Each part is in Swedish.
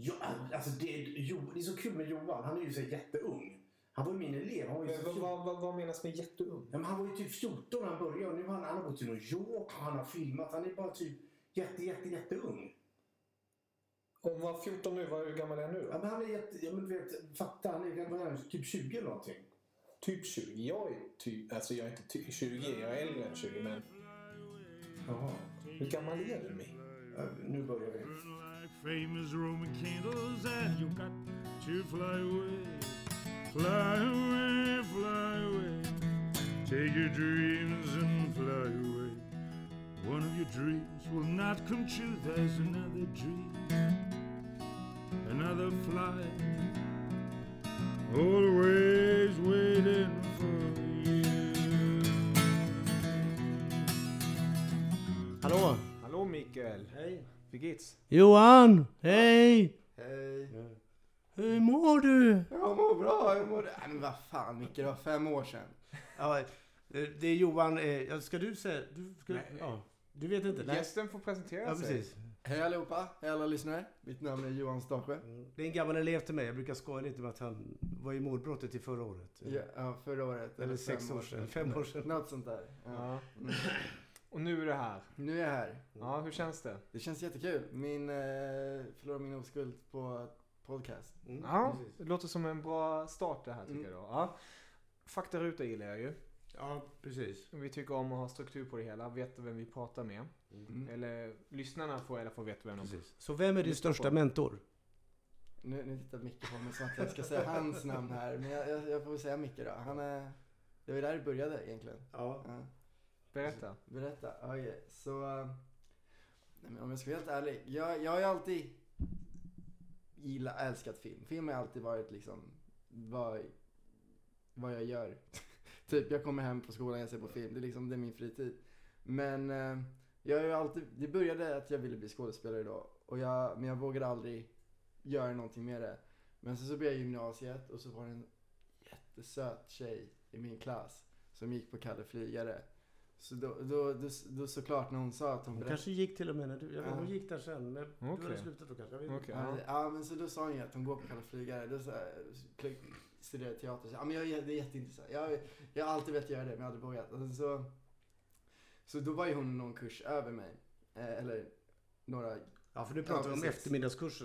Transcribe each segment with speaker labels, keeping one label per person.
Speaker 1: Ja, alltså det, jo, det är så kul med Johan. Han är ju så jätteung. Han var ju min elev. Han var ju
Speaker 2: Men vad,
Speaker 1: 14.
Speaker 2: vad, vad, vad menas med jätteung?
Speaker 1: Ja, men han var ju typ 14 när han började och nu har han, han har gått till New York och han har filmat. Han är bara typ jätte, jätte, jätteung.
Speaker 2: Om han var 14 nu, vad, hur gammal är han nu
Speaker 1: Ja,
Speaker 2: då?
Speaker 1: men han är jätte, ja, men du vet, fatta, han är, vad är han, typ 20 eller någonting.
Speaker 2: Typ 20. Jag är typ, alltså jag är inte ty- 20, jag är äldre än 20 men
Speaker 1: Jaha.
Speaker 2: hur gammal är du Mi?
Speaker 1: Ja, nu börjar vi.
Speaker 3: Like famous Roman candles, and you got to fly away, fly away, fly away. Take your dreams and fly away. One of your dreams will not come true. There's another dream, another flight, always waiting for you.
Speaker 4: Hallå?
Speaker 2: Hallå Mikael.
Speaker 4: Hej.
Speaker 2: Wie geht's?
Speaker 4: Johan! Hej!
Speaker 5: Hej.
Speaker 4: Hur mår du?
Speaker 5: Jag mår bra, jag mår... Nej men vad fan Micke, det var fem år sedan.
Speaker 4: Ja, det är Johan. eh, Ska du säga? Du, ska,
Speaker 2: Nej.
Speaker 4: Ja, du vet inte?
Speaker 2: Gästen får presentera
Speaker 4: Ja,
Speaker 2: sig.
Speaker 4: precis.
Speaker 5: Hej allihopa, hej alla lyssnare. Mitt namn är Johan Starsjö.
Speaker 4: Det är en gammal elev till mig. Jag brukar skoja lite med att han var i mordbrottet i förra året.
Speaker 5: Ja, förra året.
Speaker 4: Eller
Speaker 5: fem
Speaker 4: sex år sedan. Fem år sedan.
Speaker 5: Något sånt där. Ja. Mm.
Speaker 2: Och nu är du här.
Speaker 5: Nu är jag här.
Speaker 2: Ja, hur känns det?
Speaker 5: Det känns jättekul. Min, eh, förlora min oskuld på podcast.
Speaker 4: Mm,
Speaker 2: Ja,
Speaker 4: precis.
Speaker 2: det låter som en bra start det här tycker
Speaker 5: Mm.
Speaker 2: jag då. Ja. Faktaruta gillar jag ju.
Speaker 4: Ja, precis.
Speaker 2: Vi tycker om att ha struktur på det hela, veta vem vi pratar med.
Speaker 5: Mm.
Speaker 2: Eller lyssnarna får i alla fall veta vem de
Speaker 4: precis. Så vem är din största
Speaker 2: på.
Speaker 4: mentor?
Speaker 5: Nu, nu tittar Micke på mig som att jag ska säga hans namn här. Men jag, jag, jag får väl säga Micke då. Han är... Det var där det började egentligen.
Speaker 4: Ja.
Speaker 5: Ja.
Speaker 2: Berätta.
Speaker 5: Berätta. Okej, så... eh, Nej, men om jag ska vara helt ärlig. Jag, jag har ju alltid gillat, älskat film. Film har alltid varit liksom vad, vad jag gör. typ jag kommer hem på skolan, jag ser på film. Det är liksom det är min fritid. Men eh, jag har ju alltid, det började att jag ville bli skådespelare då. Och jag, men jag vågade aldrig göra någonting med det. Men sen så började jag gymnasiet och så var det en jättesöt tjej i min klass som gick på Kalle Flygare. Så då, då, då, då såklart när hon sa att hon
Speaker 4: Hon kanske gick till och med när du... Jag vet,
Speaker 5: Ja.
Speaker 4: hon gick där sen. Men du
Speaker 2: Okej.
Speaker 4: hade slutat då kanske? Jag vet inte.
Speaker 2: Okej.
Speaker 5: Ja,
Speaker 2: Ja.
Speaker 5: men så då sa hon ju att hon går på Kalle Flygare. Då så här, kl- studerar teater. Så, ja men jag, det är jätteintressant. Jag, jag har alltid velat göra det men jag har aldrig vågat. Så, så då var ju hon någon kurs över mig. Eh, eller några.
Speaker 4: Ja, för nu pratar vi
Speaker 5: Ja,
Speaker 4: om. Vi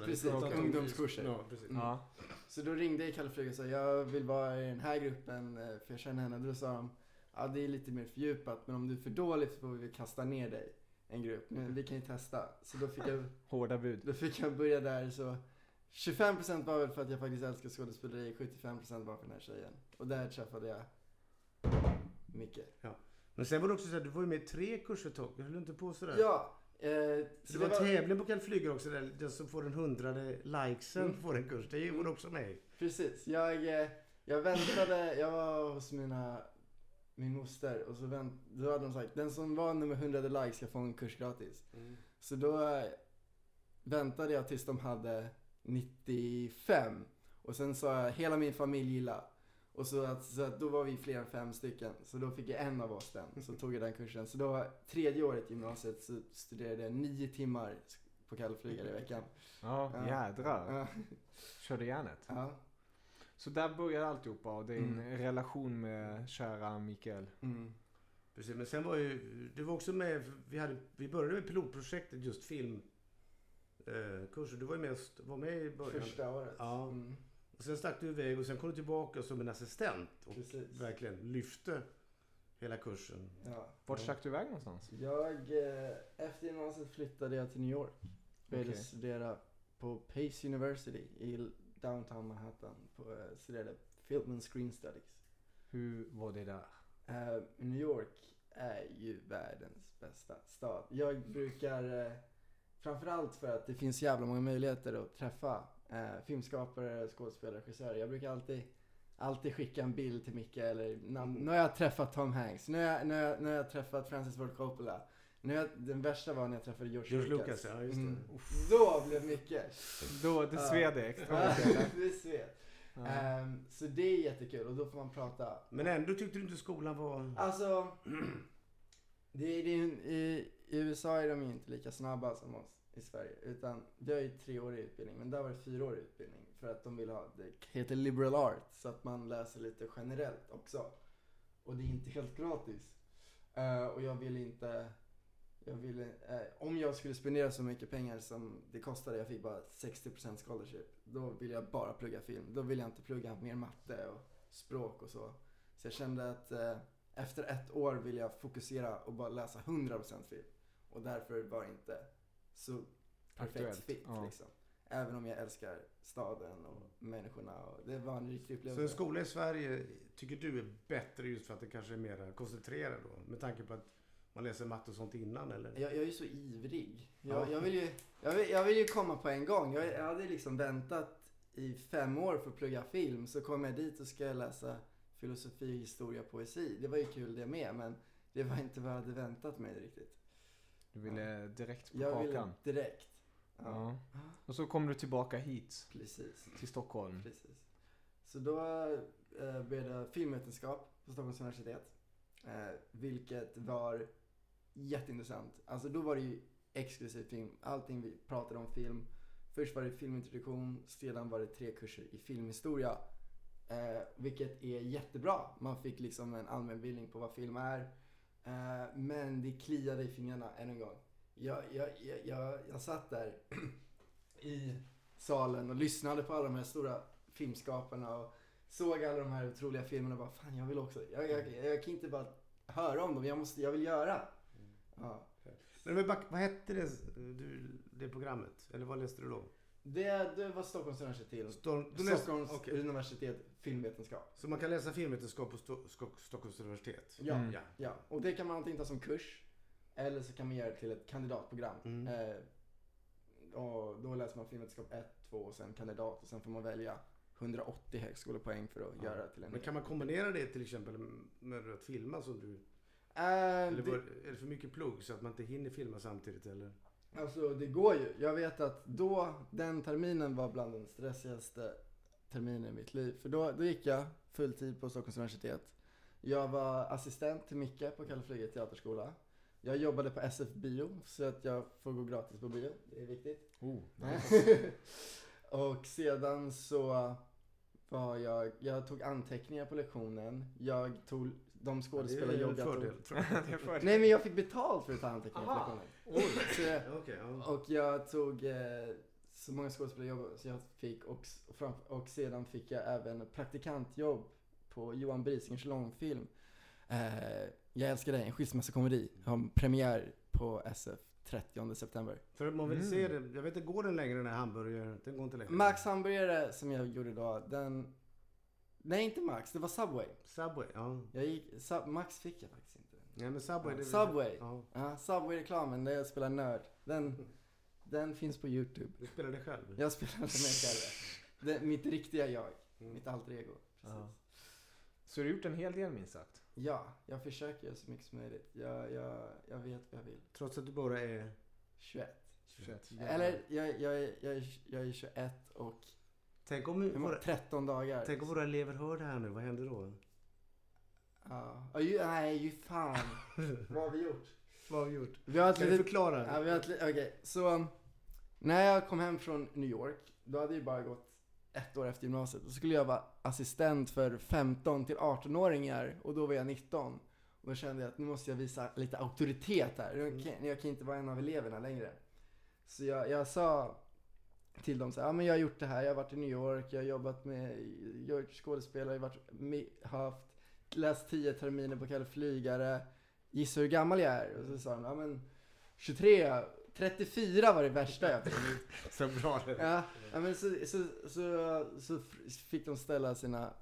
Speaker 5: Precis,
Speaker 4: om-
Speaker 5: ungdomskurser.
Speaker 4: Ja, precis.
Speaker 5: Mm.
Speaker 2: Ja.
Speaker 5: Så då ringde jag Kalle Flygare och sa jag vill vara i den här gruppen eh, för jag känner henne. Då sa de ja det är lite mer fördjupat men om du är för dålig så får vi kasta ner dig en grupp. Men vi kan ju testa. Så då fick jag
Speaker 2: Hårda bud.
Speaker 5: Då fick jag börja där så 25% var väl för att jag faktiskt älskar skådespeleri, 75% var för den här tjejen. Och där träffade jag Micke.
Speaker 4: Men sen var det också så att du var ju med i tre kurser ett tag. Höll du inte på sådär?
Speaker 5: Ja, eh,
Speaker 4: Så det var en tävling på Kalle Flyger också där den som får den hundrade likesen
Speaker 5: Mm.
Speaker 4: får en kurs. Det var du också med i.
Speaker 5: Precis, jag, eh, jag väntade, jag var hos mina, min moster och så vänt, då hade de sagt den som var nummer 100 likes ska få en kurs gratis. Så då eh, väntade jag tills de hade 95 och sen sa jag hela min familj gilla. Och så att, så att då var vi fler än fem stycken. Så då fick jag en av oss den. Så tog jag den kursen. Så då tredje året i gymnasiet så studerade jag nio timmar på Kalle Flygare i veckan.
Speaker 2: Ja,
Speaker 5: Ja.
Speaker 2: jädrar.
Speaker 5: Ja.
Speaker 2: Körde järnet.
Speaker 5: Ja.
Speaker 2: Så där började alltihopa och din
Speaker 5: Mm.
Speaker 2: relation med kära Mikael.
Speaker 5: Mm.
Speaker 4: Precis, men sen var ju, du var också med, vi, hade, vi började med pilotprojektet just film. Eh. Du var ju med, var med i början.
Speaker 5: Första året.
Speaker 4: Ja.
Speaker 5: Mm.
Speaker 4: Och sen stack du iväg och sen kom du tillbaka som en assistent och
Speaker 5: Precis.
Speaker 4: verkligen lyfte hela kursen.
Speaker 5: Ja.
Speaker 2: Vart stack du iväg någonstans?
Speaker 5: Jag, eh, efter gymnasiet flyttade jag till New York. Började
Speaker 2: Okej.
Speaker 5: studera på Pace University i downtown Manhattan. På, eh, studerade film and screen studies.
Speaker 2: Hur var det där?
Speaker 5: Eh, New York är ju världens bästa stad. Jag brukar, eh, framförallt för att det finns jävla många möjligheter att träffa eh, filmskapare, skådespelare, regissörer. Jag brukar alltid, alltid skicka en bild till Micke eller namn. Nu har jag träffat Tom Hanks, nu har jag, nu har jag, nu har jag träffat Francis Ford Coppola. Nu den värsta var när jag träffade George,
Speaker 4: George
Speaker 5: Lucas.
Speaker 4: Lucas, ja just det.
Speaker 5: Mm. Då blev Micke.
Speaker 2: Då, det sved extra mycket, eller?
Speaker 5: det sved.
Speaker 2: Ja.
Speaker 5: Ehm, så det är jättekul och då får man prata
Speaker 4: Men ändå tyckte du inte skolan var...
Speaker 5: Alltså, det, är- det, är en- i, i USA är de ju inte lika snabba som oss. i Sverige. Utan vi har ju treårig utbildning, men där var det fyraårig utbildning. För att de vill ha, det heter liberal art, så att man läser lite generellt också. Och det är inte helt gratis. Eh, och jag vill inte, jag ville, eh, om jag skulle spendera så mycket pengar som det kostade, jag fick bara 60% scholarship. Då vill jag bara plugga film. Då vill jag inte plugga mer matte och språk och så. Så jag kände att eh, efter ett år vill jag fokusera och bara läsa 100% film. Och därför var det inte så perfekt
Speaker 6: Aktuellt,
Speaker 5: fit
Speaker 6: ja.
Speaker 5: liksom. Även om jag älskar staden och människorna. Och det var en riktig
Speaker 4: Så en
Speaker 5: upplevelse.
Speaker 4: skola i Sverige tycker du är bättre just för att det kanske är mer koncentrerad då? Med tanke på att man läser matte och sånt innan eller?
Speaker 5: Jag, jag är ju så ivrig.
Speaker 4: Ja.
Speaker 5: Jag, jag, vill ju, jag, vill, jag vill ju komma på en gång. Jag, jag hade liksom väntat i fem år för att plugga film. Så kommer jag dit och ska jag läsa filosofi, historia, poesi. Det var ju kul det med, men det var inte vad jag hade väntat mig riktigt.
Speaker 6: Du ville direkt på
Speaker 5: Jag ville
Speaker 6: kakan.
Speaker 5: direkt. Ja,
Speaker 6: Ja. Och så kom du tillbaka hit
Speaker 5: precis.
Speaker 6: till Stockholm.
Speaker 5: Precis. Så då eh, började jag filmvetenskap på Stockholms universitet. Eh, vilket var jätteintressant. Alltså då var det ju exklusiv film. Allting vi pratade om film. Först var det filmintroduktion, sedan var det tre kurser i filmhistoria. Eh, vilket är jättebra. Man fick liksom en allmänbildning på vad film är. Eh, men det kliade i fingrarna än en gång. Jag, jag, jag, jag, jag satt där i salen och lyssnade på alla de här stora filmskaparna och såg alla de här otroliga filmerna och bara fan jag vill också. Jag, jag, jag kan inte bara höra om dem, jag, måste, jag vill göra. Ja.
Speaker 4: Men vad, vad hette det, du, det programmet? Eller vad läste du då?
Speaker 5: Det, det var Stockholms universitet.
Speaker 4: Storm, du läste,
Speaker 5: Stockholms
Speaker 4: okej.
Speaker 5: universitet filmvetenskap.
Speaker 4: Så man kan läsa filmvetenskap på Sto, Sto, Stockholms universitet?
Speaker 5: Ja,
Speaker 6: Mm.
Speaker 4: Ja.
Speaker 5: ja. Och det kan man antingen ta som kurs eller så kan man göra det till ett kandidatprogram.
Speaker 4: Mm.
Speaker 5: Eh, och då läser man filmvetenskap 1, 2 och sen kandidat och sen får man välja 180 högskolepoäng för att
Speaker 4: Ja.
Speaker 5: göra det till en
Speaker 4: Men kan man kombinera det till exempel med att filma som du...
Speaker 5: Eh,
Speaker 4: Eller
Speaker 5: det-
Speaker 4: är det för mycket plugg så att man inte hinner filma samtidigt eller?
Speaker 5: Alltså det går ju. Jag vet att då, den terminen var bland den stressigaste terminen i mitt liv. För då, då gick jag fulltid på Stockholms universitet. Jag var assistent till Micke på Kalle Flyget teaterskola. Jag jobbade på SF Bio så att jag får gå gratis på bio. Det är viktigt.
Speaker 6: Oh,
Speaker 5: och sedan så var jag, jag tog anteckningar på lektionen. Jag tog de skådespelarjobb
Speaker 4: det är en
Speaker 5: tog.
Speaker 4: fördel. jag.
Speaker 5: Nej men jag fick betalt för att ta anteckningar. Så jag,
Speaker 4: ja.
Speaker 5: och jag tog eh, så många skådespelarjobb som jag fick och, och, sedan fick jag även praktikantjobb på Johan Brisingers långfilm. Eh, jag älskar dig, en skilsmässokomedi. Har premiär på SF 30 september.
Speaker 4: För man vill
Speaker 6: Mm.
Speaker 4: se det. Jag vet inte, går den längre den här hamburgaren? Den går inte längre.
Speaker 5: Max hamburgare som jag gjorde då, den... Nej inte Max, det var Subway.
Speaker 4: Subway, ja.
Speaker 5: Jag gick, Sub, Max fick jag faktiskt inte.
Speaker 4: Nej men Subway. det-
Speaker 5: Subway.
Speaker 4: Ja,
Speaker 5: Ja, Subway-reklamen där jag spelar nörd. Den, den finns på YouTube.
Speaker 4: du spelar det själv?
Speaker 5: Jag spelar inte mig själv. Det, mitt riktiga jag.
Speaker 4: Mm.
Speaker 5: Mitt alter ego. Precis.
Speaker 6: Ja. Så du har gjort en hel del minst sagt.
Speaker 5: Ja, jag försöker göra så mycket som möjligt. Jag, jag, jag vet vad jag vill.
Speaker 4: Trots att du bara är...
Speaker 5: 21.
Speaker 6: 21.
Speaker 5: Eller jag, jag, är- jag, är- jag är 21 och
Speaker 4: Tänk om,
Speaker 5: hur
Speaker 4: våra,
Speaker 5: 13 dagar.
Speaker 4: tänk om våra elever hör det här nu. Vad händer då?
Speaker 5: Ja. Ja, ju, nej, ju fan. vad har vi gjort?
Speaker 4: Vad har vi gjort?
Speaker 5: Vi har
Speaker 4: Kan du förklara?
Speaker 5: Ja, vi har Okej, så um, när jag kom hem från New York, då hade jag bara gått ett år efter gymnasiet. Då skulle jag vara assistent för 15 till 18-åringar och då var jag 19. Och då kände jag att nu måste jag visa lite auktoritet här. Jag kan, jag kan inte vara en av eleverna längre. Så jag, jag sa till dem så här, ja men jag har gjort det här, jag har varit i New York, jag har jobbat med, jag har gjort skådespelare, jag har varit, haft, läst 10 terminer på Kalle Flygare. Gissa hur gammal jag är? Och så sa de, ja men 23, 34 var det värsta jag fick.
Speaker 4: Så bra det.
Speaker 5: Ja, ja men så, så, så, så fick de ställa sina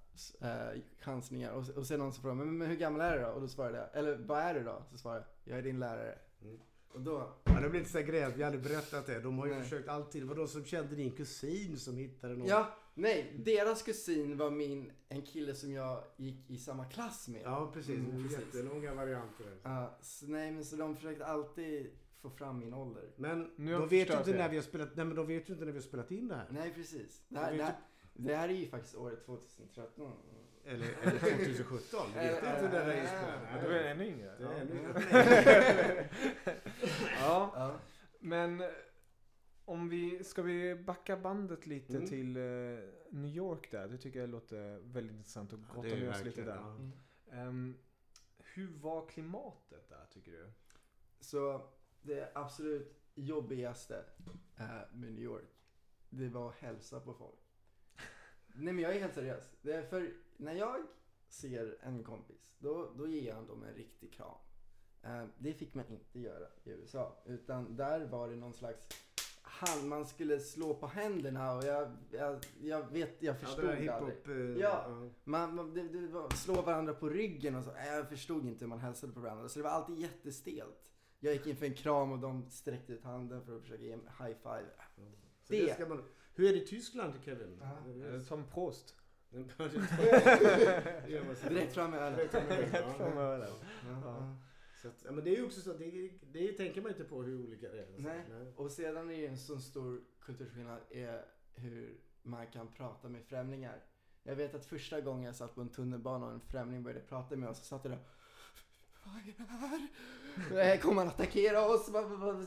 Speaker 5: eh, chansningar och, och sedan så frågade de, men, men hur gammal är du då? Och då svarade jag, eller vad är du då? Så svarade jag, jag är din lärare.
Speaker 4: Mm.
Speaker 5: Och då,
Speaker 4: Ja, det blir inte så grävt. Vi har aldrig berättat det. De har ju
Speaker 5: Nej.
Speaker 4: försökt alltid. Var de som kände din kusin som hittade någon?
Speaker 5: ja, nej, deras kusin var min, en kille som jag gick i samma klass med.
Speaker 4: Ja, precis.
Speaker 5: Mm, precis.
Speaker 4: Jättelånga varianter.
Speaker 5: Ja, så, nej men så de försökte alltid få fram min ålder.
Speaker 4: Men de vet ju inte
Speaker 6: det.
Speaker 4: när vi har spelat, nej, men de vet ju inte när vi har spelat in det här.
Speaker 5: Nej precis. Det här,
Speaker 4: vet
Speaker 5: det här, är ju faktiskt året 2013.
Speaker 4: Eller, eller 2017. Vi vet inte när det är inspelat.
Speaker 6: Men du är ännu yngre.
Speaker 4: Det är ännu-
Speaker 6: ja.
Speaker 5: Ja.
Speaker 6: Men eh, Om vi, ska vi backa bandet lite
Speaker 4: Mm.
Speaker 6: till eh, New York där? Det tycker jag låter väldigt intressant och
Speaker 4: Ja,
Speaker 6: grotta
Speaker 4: det är
Speaker 6: ner oss lite där.
Speaker 4: ja.
Speaker 5: Mm.
Speaker 6: Ehm, hur var klimatet där tycker du?
Speaker 5: Så det absolut jobbigaste eh, med New York, det var att hälsa på folk. Nej men jag är helt seriös. Det är för när jag ser en kompis, då, då ger jag dem en riktig kram. Eh, det fick man inte göra i USA. Utan där var det någon slags hand, man skulle slå på händerna och jag, jag, jag vet, jag
Speaker 4: Ja,
Speaker 5: förstod
Speaker 4: det där
Speaker 5: aldrig.
Speaker 4: eh,
Speaker 5: Ja. Man, man det, det var, slå varandra på ryggen och så. Nej, Jag förstod inte hur man hälsade på varandra. Så det var alltid jättestelt. Jag gick in för en kram och de sträckte ut handen för att försöka ge en high five.
Speaker 4: Så det
Speaker 5: Det-
Speaker 4: ska man, hur är det i Tyskland Kevin?
Speaker 5: Ja.
Speaker 6: Eh, Tom Prost.
Speaker 5: Direkt fram med ölen.
Speaker 4: Direkt fram med ölen, ja. Så att, men det är ju också så att det, det tänker man inte på hur olika det är. alltså.
Speaker 5: Nej. Och sedan är det ju en sån stor kulturskillnad är hur man kan prata med främlingar. Jag vet att första gången jag satt på en tunnelbana och en främling började prata med oss så satt jag där. Vad är det här? Kommer han attackera oss?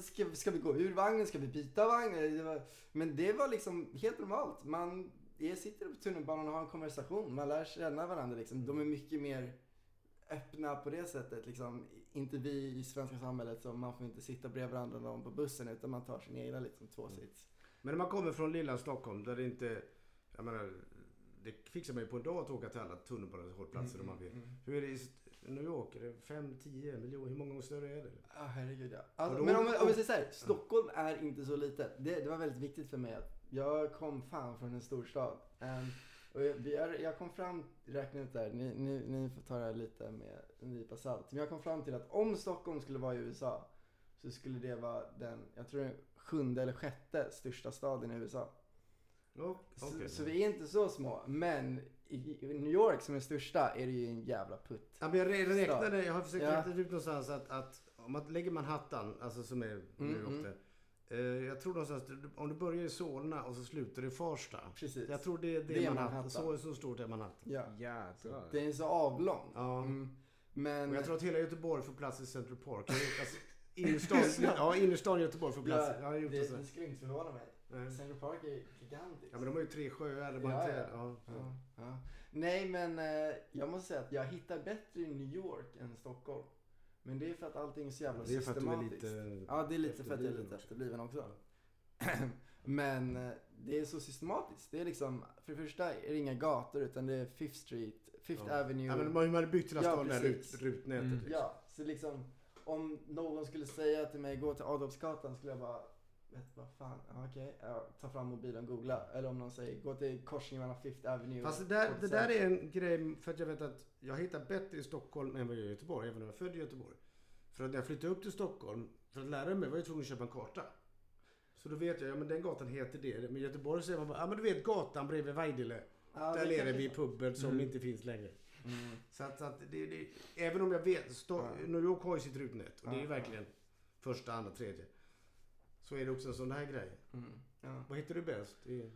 Speaker 5: Ska, ska vi gå ur vagnen? Ska vi byta vagn? Men det var liksom helt normalt. Man jag sitter på tunnelbanan och har en konversation. Man lär känna varandra. Liksom. De är mycket mer öppna på det sättet. Liksom. Inte vi i svenska samhället så man får inte sitta bredvid varandra någon på bussen utan man tar sin egna liksom, tvåsits.
Speaker 4: Men när man kommer från lilla Stockholm där det inte... Jag menar, det fixar man ju på en dag att åka till alla tunnelbanehållplatser om man vill. Hur är det New York? Är det 5-10 miljoner? Hur många gånger större är det?
Speaker 5: Ja, herregud ja. Alltså, men om, om vi säger så här, Stockholm är inte så litet. Det, det var väldigt viktigt för mig att jag kom fan från en storstad. Um, och jag, är- jag kom fram, räkna ut där, ni, ni, ni får ta det här lite med en nypa salt. Men jag kom fram till att om Stockholm skulle vara i USA så skulle det vara den, jag tror den sjunde eller sjätte största staden i USA.
Speaker 4: Oh,
Speaker 5: Så, så vi är inte så små. Men i, New York som är största är det ju en jävla putt.
Speaker 4: Ja, men jag räknade, jag har försökt
Speaker 5: Ja.
Speaker 4: räkna ut någonstans att, att om man lägger Manhattan, alltså som är New York
Speaker 5: mm.
Speaker 4: där. Eh, jag tror någonstans, om du börjar i Solna och så slutar i Farsta.
Speaker 5: Precis.
Speaker 4: Jag tror det, det,
Speaker 5: Det
Speaker 4: är Manhattan.
Speaker 5: Manhattan.
Speaker 4: Så, så stort är Manhattan.
Speaker 5: Ja.
Speaker 6: Jädrar.
Speaker 5: Det är så avlång.
Speaker 4: Ja.
Speaker 5: Mm. Men...
Speaker 4: Och jag tror att hela Göteborg får plats i Central Park. Alltså, innerstan, ja, innerstan Göteborg får plats.
Speaker 5: Ja,
Speaker 4: jag har gjort det,
Speaker 5: det skulle inte förvåna mig.
Speaker 4: Nej.
Speaker 5: Central Park är gigantiskt.
Speaker 4: Ja men de har ju tre sjöar.
Speaker 5: Ja, ja.
Speaker 4: ja.
Speaker 5: Ja. Nej men eh, jag måste säga att jag hittar bättre i New York än Stockholm. Men det är för att allting är så jävla
Speaker 4: Det är för att du är
Speaker 5: systematiskt.
Speaker 4: lite...
Speaker 5: Ja det är lite för att jag är lite efterbliven också. men eh, det är så systematiskt. Det är liksom, för det första är det inga gator utan det är Fifth Street, Fifth. Avenue.
Speaker 4: Ja, men man har byggt hela stan där
Speaker 5: precis.
Speaker 4: ut, rutnätet.
Speaker 6: Mm.
Speaker 4: Liksom.
Speaker 5: Ja, så liksom om någon skulle säga till mig gå till Adolfsgatan skulle jag bara Vet vad fan, okej, ja, ta fram mobilen och googla. Eller om någon säger gå till korsningen mellan Fifth Avenue
Speaker 4: Fast det där, det där är en grej, för att jag vet att jag hittar bättre i Stockholm än vad jag gör i Göteborg, även om jag är född i Göteborg. För att när jag flyttade upp till Stockholm, för att lära mig var jag tvungen att köpa en karta. Så då vet jag, ja men den gatan heter det. Men i Göteborg säger man bara, ja men du vet gatan bredvid Vajdele.
Speaker 5: Ja,
Speaker 4: där
Speaker 5: det
Speaker 4: nere vid puben som
Speaker 6: Mm.
Speaker 4: inte finns längre.
Speaker 5: Mm.
Speaker 4: Så att, så att det, det, även om jag vet, Sto-
Speaker 5: Ja.
Speaker 4: New York har ju sitt rutnät och det är ju verkligen första, andra, tredje. Så är det också en sån här grej.
Speaker 5: Mm. Ja.
Speaker 4: Vad hittar du bäst? I,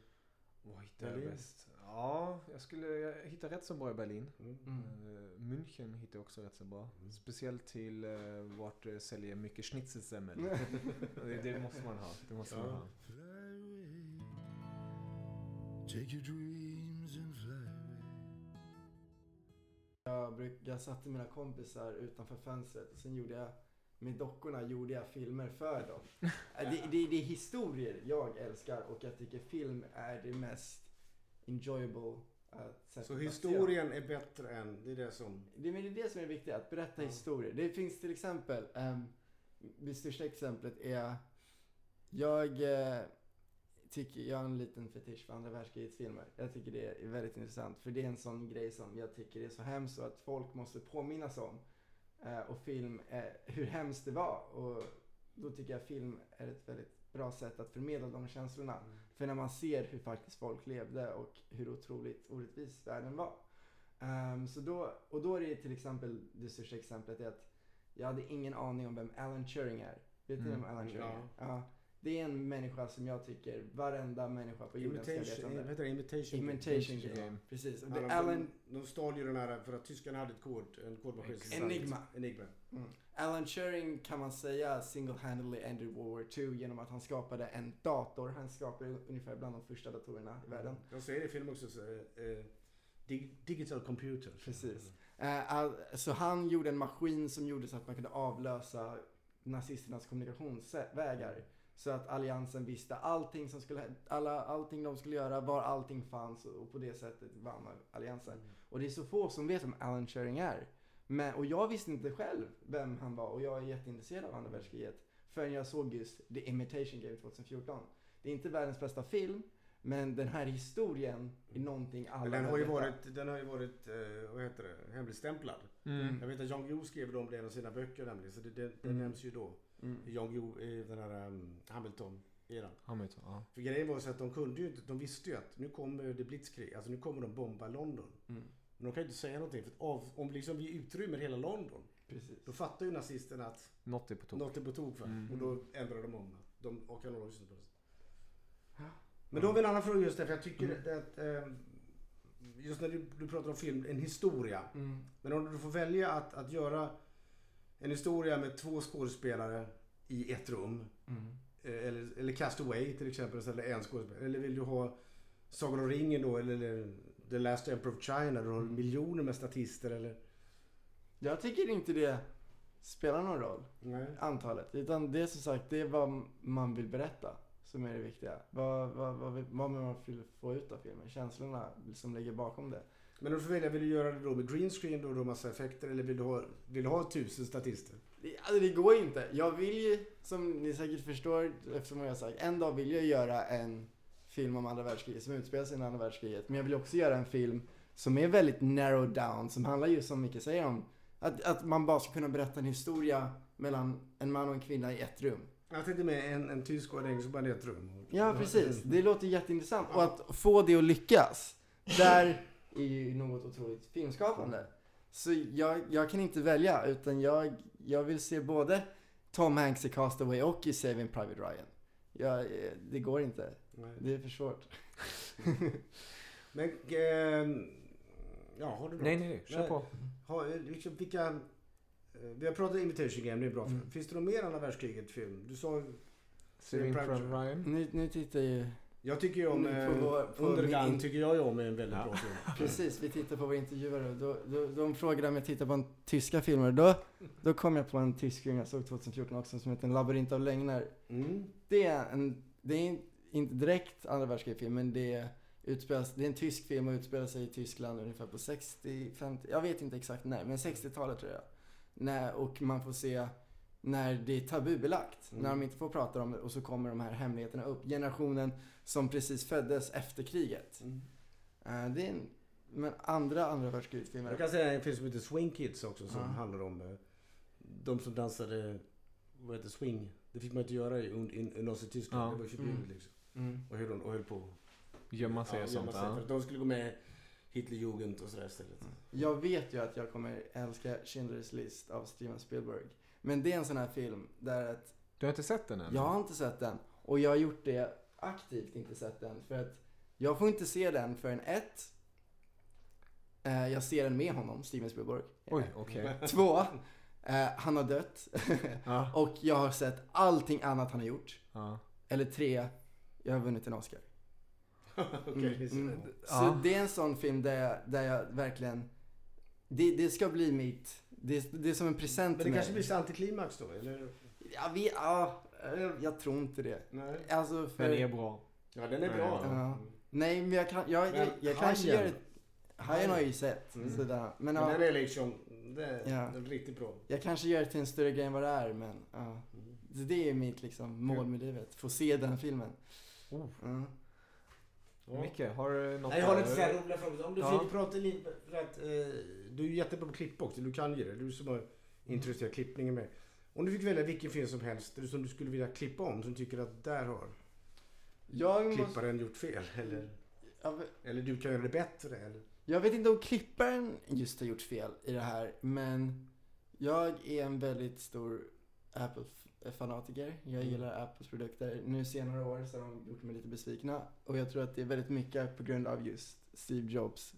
Speaker 6: Vad hittar jag bäst? Ja, jag skulle jag hittar rätt så bra i Berlin.
Speaker 4: mm.
Speaker 5: Mm.
Speaker 6: München hittar jag också rätt så bra. Speciellt till uh, vart det säljer mycket schnitzelsemmel. det, det måste man ha. Det måste man
Speaker 4: Ja.
Speaker 6: ha.
Speaker 3: Fly away. Take your dreams and fly away.
Speaker 5: Jag, bruk, jag satte mina kompisar utanför fönstret och sen gjorde jag med dockorna gjorde jag filmer för dem. Äh, det, det, det är historier jag älskar och jag tycker film är det mest enjoyable uh, sättet
Speaker 4: Så historien är bättre än, det är det som...
Speaker 5: Det, men det är det som är viktigt, att berätta
Speaker 4: Ja.
Speaker 5: historier. Det finns till exempel, um, det största exemplet är, jag eh, tycker, jag har en liten fetisch för andra världskrigets filmer. Jag tycker det är väldigt intressant för det är en sån grej som jag tycker är så hemskt och att folk måste påminnas om. Eh, och film, eh, hur hemskt det var. Och då tycker jag film är ett väldigt bra sätt att förmedla de känslorna. För när man ser hur faktiskt folk levde och hur otroligt orättvis världen var. Ehm, så då, och då är det till exempel, det största exemplet är att jag hade ingen aning om vem Alan Turing är. Vet
Speaker 6: Mm.
Speaker 5: vem Alan Turing är?
Speaker 4: Ja.
Speaker 5: Ja. Det är en människa som jag tycker varenda människa på jorden ska veta om
Speaker 4: heter det? Imitation.
Speaker 5: Imitation game.
Speaker 6: game.
Speaker 5: Precis. Och det
Speaker 4: Alan,
Speaker 5: Alan,
Speaker 4: de, de stal ju den här för att tyskarna hade ett kod, en kodmaskin.
Speaker 5: Enigma.
Speaker 4: Enigma.
Speaker 5: mm. Alan Turing kan man säga single-handedly ended World War II genom att han skapade en dator. Han skapade ungefär bland de första datorerna i världen.
Speaker 4: De säger det i filmen också. Så, dig, digital computer.
Speaker 5: Precis. Eh, all, så han gjorde en maskin som gjorde så att man kunde avlösa nazisternas kommunikationsvägar. Så att alliansen visste allting som skulle, alla, allting de skulle göra, var allting fanns och på det sättet vann alliansen. Och det är så få som vet vem Alan Turing är. Men, och jag visste inte själv vem han var och jag är jätteintresserad av andra världskriget. Förrän jag såg just The Imitation Game 2014. Det är inte världens bästa film, men den här historien är någonting alla
Speaker 4: den har ju varit, den har ju varit eh, vad heter det, hemligstämplad.
Speaker 6: Mm.
Speaker 4: Jag vet att Jan Guillou skrev om det i en av sina böcker nämligen. Så det, det, det
Speaker 5: Mm.
Speaker 4: nämns ju då.
Speaker 5: Mm.
Speaker 4: Jan Guillou, i den här um, Hamilton-eran.
Speaker 6: Hamilton, ja.
Speaker 4: För grejen var så att de kunde ju inte, de visste ju att nu kommer det blitzkrig. Alltså nu kommer de bomba London.
Speaker 5: Mm.
Speaker 4: Men de kan ju inte säga någonting. För av, om liksom vi utrymmer hela London.
Speaker 5: Precis.
Speaker 4: Då fattar ju nazisterna att
Speaker 6: Något är på tok.
Speaker 4: något är på tok. va?
Speaker 6: Mm.
Speaker 4: Och då ändrar de om. De och kan nog.
Speaker 5: Ja.
Speaker 4: Men då har vi en annan fråga just där. För jag tycker att eh, just när du, du pratar om film, en historia.
Speaker 5: Mm.
Speaker 4: Men om du får välja att, att göra en historia med två skådespelare i ett rum.
Speaker 5: Mm.
Speaker 4: eh, Eller, eller Cast Away till exempel, eller en skådespelare. Eller vill du ha Sagan om ringen då, eller, The Last Emperor of China, du har
Speaker 5: Mm.
Speaker 4: miljoner med statister eller...
Speaker 5: Jag tycker inte det spelar någon roll,
Speaker 4: Nej.
Speaker 5: antalet. Utan det är som sagt, det är vad man vill berätta som är det viktiga. Vad, vad, vad, vad man vill få ut av filmen, känslorna som ligger bakom det.
Speaker 4: Men om du får välja, vill du göra det då med green screen då, massa effekter eller vill du ha, vill du ha tusen statister?
Speaker 5: Det, alltså det går inte. Jag vill ju, som ni säkert förstår eftersom jag har sagt, en dag vill jag göra en film om andra världskriget som utspelar sig i andra världskriget. Men jag vill också göra en film som är väldigt narrowed down, som handlar just som Micke säger om att, att man bara ska kunna berätta en historia mellan en man och en kvinna i ett rum.
Speaker 4: Jag tänkte med en, en tysk och en engelsk bara i ett rum.
Speaker 5: Ja, precis. Det låter jätteintressant. Och att få det att lyckas, där är ju något otroligt filmskapande. Så jag, jag kan inte välja, utan jag, jag vill se både Tom Hanks i Castaway och i Saving Private Ryan. Jag, eh, det går inte.
Speaker 4: Nej.
Speaker 5: Det är för svårt.
Speaker 4: Men, ehm, ja, har du något?
Speaker 6: Nej, nej. Kör
Speaker 4: Nej.
Speaker 6: på.
Speaker 4: Har, liksom, vilka, eh, vi har pratat Invitation Game, det är bra.
Speaker 5: Mm.
Speaker 4: Finns det något mer andra världskriget film? Du sa,
Speaker 6: Saving
Speaker 4: Private
Speaker 6: Private Ryan.
Speaker 5: Nu, nu tittar ju...
Speaker 4: jag tycker ju om,
Speaker 5: Mm,
Speaker 4: eh,
Speaker 5: på på
Speaker 4: Undergang
Speaker 5: min-
Speaker 4: tycker jag ju om är en väldigt
Speaker 6: Ja.
Speaker 4: bra film.
Speaker 5: Precis, vi tittar på vår intervjuare. Då, då, de frågade om jag tittar på en tyska filmer. Då, då kom jag på en tysk film jag såg 2014 också som heter En labyrint av lögner.
Speaker 4: Mm.
Speaker 5: Det är en, det är inte direkt andra världskrigsfilm men det utspelas, det är en tysk film och utspelar sig i Tyskland ungefär på 60, 50, jag vet inte exakt när, men 60-talet tror jag. När, och man får se när det är tabubelagt,
Speaker 4: Mm.
Speaker 5: när de inte får prata om det och så kommer de här hemligheterna upp. Generationen som precis föddes efter kriget.
Speaker 4: Mm.
Speaker 5: Eh, det är en, men andra andra världskrigsfilmer.
Speaker 4: Jag kan säga en film som heter Swing Kids också som
Speaker 5: Ja.
Speaker 4: handlar om eh, de som dansade, vad heter swing? Det fick man inte göra i, i, i Nazityskland,
Speaker 6: Ja.
Speaker 4: det var ju förbjudet
Speaker 5: Mm.
Speaker 4: liksom.
Speaker 5: Mm.
Speaker 4: Och och höll på.
Speaker 6: Gömma sig
Speaker 4: Ja,
Speaker 6: och
Speaker 4: gömma
Speaker 6: sånt.
Speaker 4: sig för
Speaker 6: Ja.
Speaker 4: att de skulle gå med Hitlerjugend och sådär istället.
Speaker 5: Jag vet ju att jag kommer älska Schindler's List av Steven Spielberg. Men det är en sån här film där att
Speaker 6: Du har inte sett den än?
Speaker 5: Jag har inte sett den. Och jag har gjort det aktivt inte sett den. För att jag får inte se den förrän ett, eh, jag ser den med honom, Steven Spielberg.
Speaker 6: Oj, okej.
Speaker 5: Två, eh, han har dött.
Speaker 6: Ja.
Speaker 5: och jag har sett allting annat han har gjort.
Speaker 6: Ja.
Speaker 5: Eller tre, jag har vunnit en Oscar.
Speaker 4: Okej, så-
Speaker 5: Mm, Så
Speaker 6: Ja.
Speaker 5: det är en sån film där jag, där jag verkligen, det, det ska bli mitt, det, det är som en present
Speaker 4: Men det kanske blir antiklimax då, eller?
Speaker 5: Jag, vet, ja, eh, jag tror inte det.
Speaker 4: Nej.
Speaker 5: Alltså för...
Speaker 6: Den är bra.
Speaker 4: Ja, den är bra.
Speaker 5: Ja. Nej, men jag, kan, jag,
Speaker 4: Men
Speaker 5: jag, jag kanske gör ett... Hajen har jag ju sett.
Speaker 4: Mm.
Speaker 5: Sådär. Men
Speaker 4: Men
Speaker 5: ja,
Speaker 4: den är liksom, det är,
Speaker 5: Ja.
Speaker 4: den är riktigt bra.
Speaker 5: jag kanske gör det till en större grej än vad det är. Men ja. Så det är mitt liksom, mål med livet. Få se den filmen.
Speaker 6: Oh.
Speaker 5: Ja.
Speaker 6: Micke, har du något
Speaker 4: Nej, jag har lite så här roliga frågor. Om du
Speaker 6: Ja.
Speaker 4: fick prata lite, för att, eh, du är jättebra på klipp också, du kan ju det. Du som har intresserat klippningen med. Om du fick välja vilken film som helst som du skulle vilja klippa om, som tycker att där har
Speaker 5: Jag, måste,
Speaker 4: klipparen gjort fel. Eller,
Speaker 5: jag, vet-
Speaker 4: eller du kan göra det bättre. Eller?
Speaker 5: jag vet inte om klipparen just har gjort fel i det här. Men jag är en väldigt stor Apple, fanatiker. Jag
Speaker 1: Mm.
Speaker 5: gillar Apples produkter. Nu senare år så har de gjort mig lite besvikna. Och jag tror att det är väldigt mycket på grund av just Steve Jobs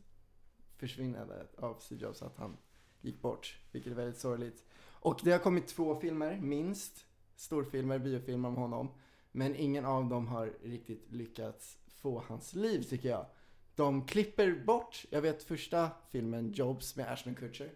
Speaker 5: försvinnande av Steve Jobs, att han gick bort. Vilket är väldigt sorgligt. Och det har kommit två filmer, minst. Storfilmer, biofilmer om honom. Men ingen av dem har riktigt lyckats få hans liv tycker jag. De klipper bort, jag vet första filmen Jobs med Ashton Kutcher.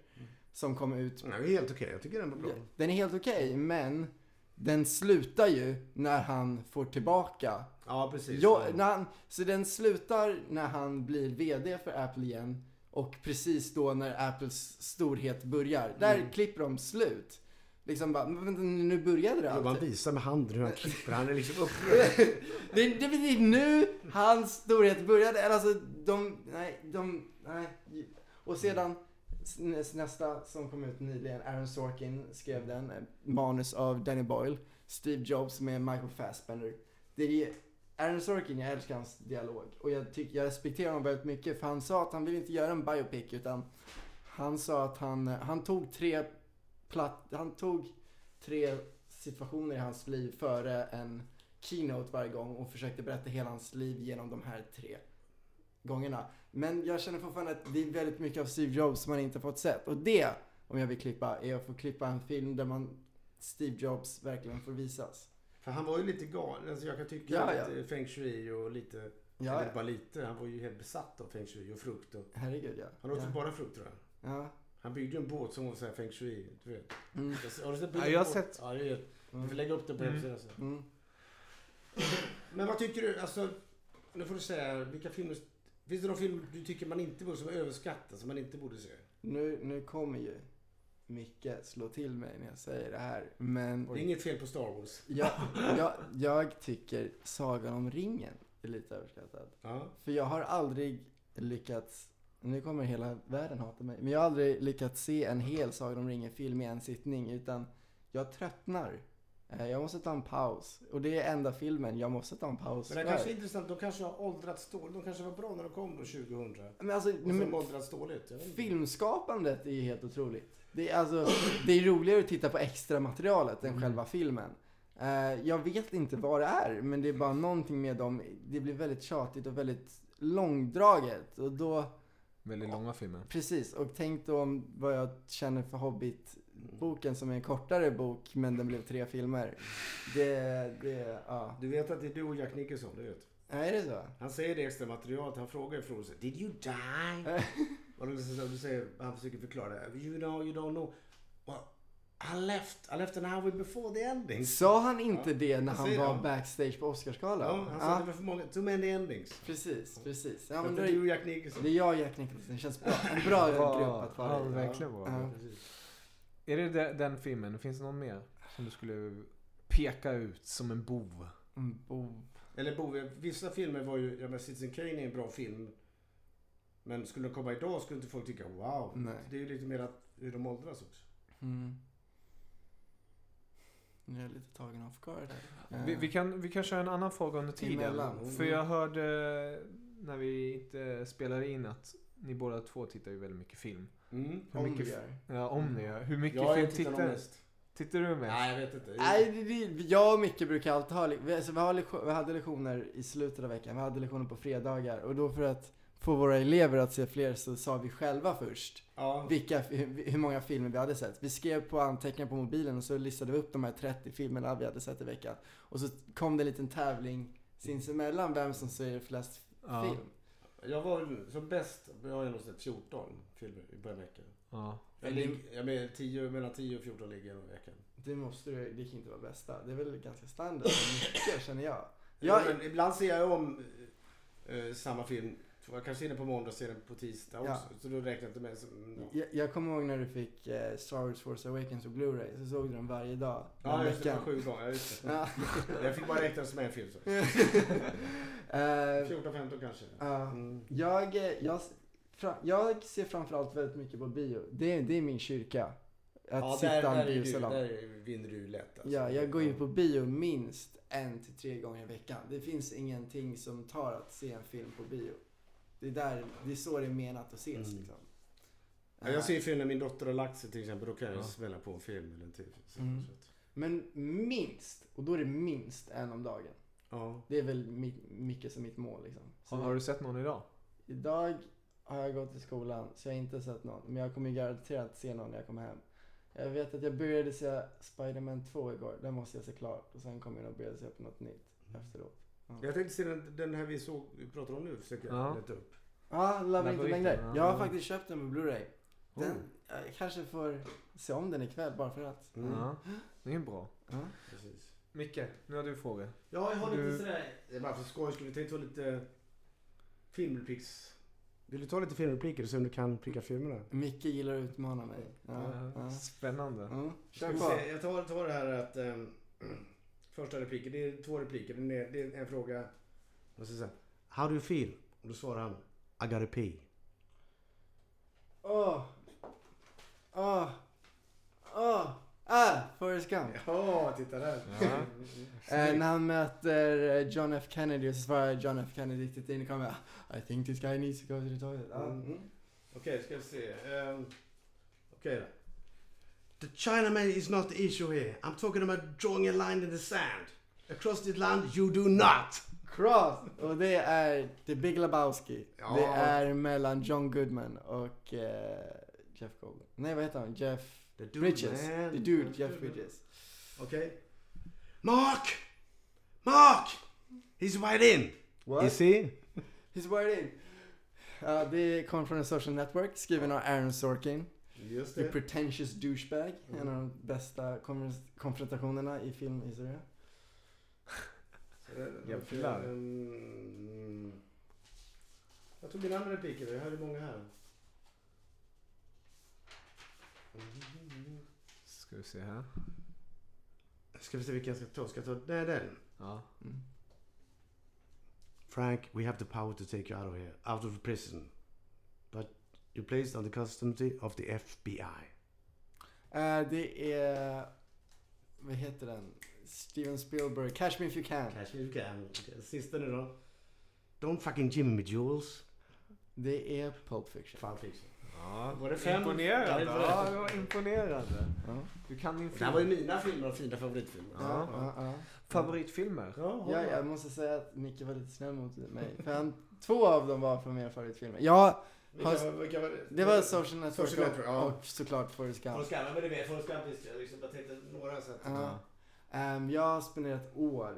Speaker 5: Som kom ut
Speaker 4: Den är helt okej. Jag tycker den var bra.
Speaker 5: den är helt okej, men den slutar ju när han får tillbaka.
Speaker 4: Ja, precis.
Speaker 5: Jo, när han, så den slutar när han blir VD för Apple igen. Och precis då när Apples storhet börjar. Där
Speaker 4: Mm.
Speaker 5: klipper de slut. Liksom bara, men nu började det
Speaker 4: Ja, man
Speaker 5: alltid.
Speaker 4: visar med handen hur han klipper. Han är liksom upprörd.
Speaker 5: Det, det, det är nu hans storhet började. Eller alltså, de, nej, de, nej. Och sedan nästa som kom ut nyligen, Aaron Sorkin skrev den, eh, manus av Danny Boyle. Steve Jobs med Michael Fassbender. Det är Aaron Sorkin, jag älskar hans dialog. Och jag, tycker, jag respekterar honom väldigt mycket för han sa att han vill inte göra en biopic utan han sa att han, eh, han tog tre platt, han tog tre situationer i hans liv före en keynote varje gång och försökte berätta hela hans liv genom de här tre gångerna. Men jag känner fortfarande att det är väldigt mycket av Steve Jobs som man inte fått sett. Och det, om jag vill klippa, är att få klippa en film där man Steve Jobs verkligen får visas.
Speaker 4: För han var ju lite galen. Alltså jag kan tycka
Speaker 5: Ja, ja.
Speaker 4: lite feng shui och lite...
Speaker 5: Ja,
Speaker 4: eller
Speaker 5: ja.
Speaker 4: bara lite. Han var ju helt besatt av feng shui och frukt. Och,
Speaker 5: herregud ja.
Speaker 4: han åt
Speaker 5: ja.
Speaker 4: ju bara frukt tror jag.
Speaker 5: ja.
Speaker 4: Han byggde ju en båt som var så här feng shui. Du vet.
Speaker 5: Mm.
Speaker 4: Har du sett
Speaker 6: Ja, jag har sett.
Speaker 4: Ja, det är, du får
Speaker 5: Mm.
Speaker 4: lägga upp det på
Speaker 6: Mm.
Speaker 4: hemsidan sen.
Speaker 5: Mm.
Speaker 4: Men vad tycker du? Alltså, nu får du säga vilka filmer... Finns det någon film du tycker man inte borde, som är överskattad, som man inte borde se?
Speaker 5: Nu, nu kommer ju Micke slå till mig när jag säger det här. Men
Speaker 4: Det är inget fel på Star Wars.
Speaker 5: jag, jag, jag tycker Sagan om ringen är lite överskattad.
Speaker 4: Ja.
Speaker 5: För jag har aldrig lyckats, nu kommer hela världen hata mig, men jag har aldrig lyckats se en hel Sagan om ringen-film i en sittning utan jag tröttnar. Eh, Jag måste ta en paus. Och det är enda filmen jag måste ta en paus
Speaker 4: Men det kanske är intressant. De kanske har åldrats dåligt. De kanske var bra när de kom då 2000.
Speaker 5: Men alltså,
Speaker 4: Och
Speaker 5: men,
Speaker 4: åldrats dåligt.
Speaker 5: Filmskapandet är ju helt otroligt. Det är, alltså, det är roligare att titta på extra materialet än
Speaker 4: Mm.
Speaker 5: själva filmen. Eh, jag vet inte vad det är, men det är bara någonting med dem. Det blir väldigt tjatigt och väldigt långdraget. Och då,
Speaker 6: Väldigt långa filmer.
Speaker 5: precis, och tänk då om vad jag känner för Hobbit-boken som är en kortare bok, men den blev tre filmer. Det, det, ja.
Speaker 4: Du vet att det är du och Jack Nicholson, du vet.
Speaker 5: Ja, är det så?
Speaker 4: Han säger det i extra materialet. Han frågar Frodo Did you die? och du säger, han försöker förklara det. You know, you don't know. Well, I left, I left an hour before the ending.
Speaker 5: Sa han inte
Speaker 4: Ja,
Speaker 5: det när han var
Speaker 4: det.
Speaker 5: backstage på Oscarsgalan?
Speaker 4: Ja, han sa att det var för många, too many endings.
Speaker 5: Precis, precis. Ja,
Speaker 4: Ja,
Speaker 5: men
Speaker 4: det är du och Jack Nicholson.
Speaker 5: det är jag och Jack Nicholson. Det känns bra. En bra grupp att
Speaker 6: Ja,
Speaker 5: vara i.
Speaker 6: verkligen bra.
Speaker 5: Ja.
Speaker 6: Är det de- den filmen? Finns det någon mer som du skulle peka ut som en bov?
Speaker 5: Mm, bov.
Speaker 4: Eller Bove, vissa filmer var ju, jag menar Citizen Kane är en bra film. Men skulle den komma idag skulle inte folk tycka wow.
Speaker 5: Nej.
Speaker 4: Det är ju lite mer att hur de åldras också.
Speaker 5: Mm. Nu är jag lite tagen off guard här.
Speaker 6: Vi, vi, kan, vi kan köra en annan fråga under tiden.
Speaker 5: Emellan.
Speaker 6: För jag hörde när vi inte spelade in att ni båda två tittar ju väldigt mycket film.
Speaker 4: Mm.
Speaker 6: Hur
Speaker 5: om
Speaker 6: mycket
Speaker 5: vi
Speaker 6: f-
Speaker 5: gör.
Speaker 6: Ja, om ni gör. Hur mycket
Speaker 4: Jag är
Speaker 6: film
Speaker 4: tittar
Speaker 6: tittar,
Speaker 4: mest.
Speaker 6: tittar du med?
Speaker 4: Nej, jag vet inte.
Speaker 5: Nej, det, det, jag och Micke brukar alltid ha, vi, alltså, vi, har lektion, vi hade lektioner i slutet av veckan, vi hade lektioner på fredagar och då för att få våra elever att se fler så sa vi själva först
Speaker 4: Ja.
Speaker 5: vilka, hur, hur många filmer vi hade sett. Vi skrev på anteckningar på mobilen och så listade vi upp de här 30 filmerna vi hade sett i veckan. Och så kom det en liten tävling sinsemellan vem som ser flest
Speaker 6: Ja.
Speaker 5: film.
Speaker 4: Jag var som bäst, jag har nog sett 14 filmer i början av veckan.
Speaker 6: Ja.
Speaker 4: Jag, ligger, jag med 10, mellan 10 och 14 ligger jag i veckan.
Speaker 5: Det måste du, det kan inte vara bästa. Det är väl ganska standard, mycket känner jag.
Speaker 4: Ja,
Speaker 5: Jag,
Speaker 4: men ibland ser jag om eh, samma film. Jag kanske ser den på måndag och ser den på tisdag också.
Speaker 5: Ja.
Speaker 4: Så då räknar jag inte med. Så, ja.
Speaker 5: jag, jag kommer ihåg när du fick eh, Star Wars Force Awakens och Blu-ray, så såg du den varje dag.
Speaker 4: Ja,
Speaker 5: den
Speaker 4: just det. var sju gånger. Just det.
Speaker 5: Ja.
Speaker 4: Jag fick bara räkna som en film. Så.
Speaker 5: Eh,
Speaker 4: 14, 15 kanske.
Speaker 5: ja.
Speaker 4: Mm.
Speaker 5: jag, eh, jag, fra, jag ser framförallt väldigt mycket på bio. Det, det är min kyrka. Att
Speaker 4: Ja,
Speaker 5: sitta
Speaker 4: där, där, du,
Speaker 5: biosalong.
Speaker 4: där vinner du lätt. Alltså.
Speaker 5: Ja, jag går ju på bio minst en till tre gånger i veckan. Det finns ingenting som tar att se en film på bio. Det är, där, det är så det är menat att ses
Speaker 4: Mm.
Speaker 5: liksom.
Speaker 4: Ja, jag ser film när min dotter har lagt sig till exempel. Då kan jag
Speaker 6: Ja.
Speaker 4: smälla på en film eller en tv.
Speaker 5: Mm. Men minst, och då är det minst en om dagen.
Speaker 4: Ja.
Speaker 5: Det är väl mitt, mycket som mitt mål liksom. Så
Speaker 6: Har, du sett någon idag?
Speaker 5: Idag har jag gått i skolan så jag har inte sett någon. Men jag kommer ju garanterat se någon när jag kommer hem. Jag vet att jag började se Spider-Man 2 igår. Den måste jag se klart. Och sen kommer jag nog börja se på något nytt efteråt.
Speaker 4: Jag tänkte se den, den här vi såg, vi pratar om nu, försöker jag
Speaker 6: Ja.
Speaker 4: leta upp.
Speaker 5: Ja, Labyrinten, längre.
Speaker 6: ja.
Speaker 5: Jag har faktiskt köpt den på Blu-ray. Den,
Speaker 4: Oh.
Speaker 5: jag kanske får se om den ikväll bara för att.
Speaker 4: Mm.
Speaker 6: Ja, det är bra.
Speaker 5: Ja.
Speaker 4: Precis.
Speaker 6: Micke, nu har du frågor.
Speaker 4: Ja, jag har lite
Speaker 6: Du-
Speaker 4: sådär, det är bara för skojs skull, jag tänkte ta lite filmrepliks. Vill du ta lite filmrepliker och se om du kan pricka filmerna?
Speaker 5: Micke gillar att utmana mig. Ja, ja.
Speaker 6: Spännande.
Speaker 4: Ska
Speaker 5: Kör på.
Speaker 4: se, jag tar, tar det här att ehm, första repliken, det är två repliker. Det är, det är en fråga. Och så säger How do you feel? Och då svarar han I gotta pee.
Speaker 5: Åh! Åh! Åh! Ah! Forrest Gump.
Speaker 4: Ja, titta där.
Speaker 5: Eh, när han möter eh, John F Kennedy och så svarar John F Kennedy riktigt in i kameran. I think this guy needs to go to the toilet. Ja.
Speaker 4: Mm. Okej, ska vi se. Um, Okej då. The Chinaman is not the issue here. I'm talking about drawing a line in the sand. Across this land you do not.
Speaker 5: Cross! Och det är The Big Lebowski.
Speaker 4: Ja.
Speaker 5: Det är mellan John Goodman och eh, Jeff Goldblum. Nej, vad heter han? Jeff
Speaker 4: The dude,
Speaker 5: Bridges.
Speaker 4: man.
Speaker 5: The dude, Jeff Bridges.
Speaker 4: Okej. Mark! Mark! He's right in.
Speaker 5: What?
Speaker 4: Is he?
Speaker 5: He's wired in. Ja, det kom från en social network skriven av Aaron Sorkin.
Speaker 4: Just
Speaker 5: The Pretentious Douchebag. En av de bästa konfrontationerna i filmhistoria.
Speaker 6: Jävlar.
Speaker 4: Mm. Jag tog min andra replik. Jag hade många här.
Speaker 6: Ska vi se här.
Speaker 4: Ska vi se vilken jag ska ta? Ska jag ta nej, den?
Speaker 6: Ja.
Speaker 5: Mm.
Speaker 4: Frank, we have the power to take you out of here, out of prison. You're placed on the custody of the FBI.
Speaker 5: Eh, det är... Vad heter den? Steven Spielberg. Catch me if you can.
Speaker 4: Kanske du kan. Sista nu då. Don't fucking Jimmy Jules.
Speaker 5: Det är Pulp Fiction.
Speaker 4: Fan fiction.
Speaker 6: ja.
Speaker 4: Var det fem?
Speaker 6: Imponerande.
Speaker 4: Ja, det var det.
Speaker 6: det imponerande.
Speaker 5: Ja.
Speaker 6: Du kan
Speaker 4: Det
Speaker 6: film.
Speaker 4: här var ju mina filmer och fina favoritfilmer.
Speaker 5: Ja, ja, ja.
Speaker 6: Favoritfilmer?
Speaker 4: Ja,
Speaker 5: Ja, jag måste säga att Micke var lite snäll mot mig. För han, två av dem var från mina favoritfilmer. Ja,
Speaker 4: Vilka, vilka var det?
Speaker 5: det var Social Network,
Speaker 4: Social Network, ja.
Speaker 5: och, och såklart Forrest Gump.
Speaker 4: Forrest Gump, men det vet Forrest Gump visste jag. Liksom, jag tänkte några så att...
Speaker 5: Ja. Ehm, jag har spenderat år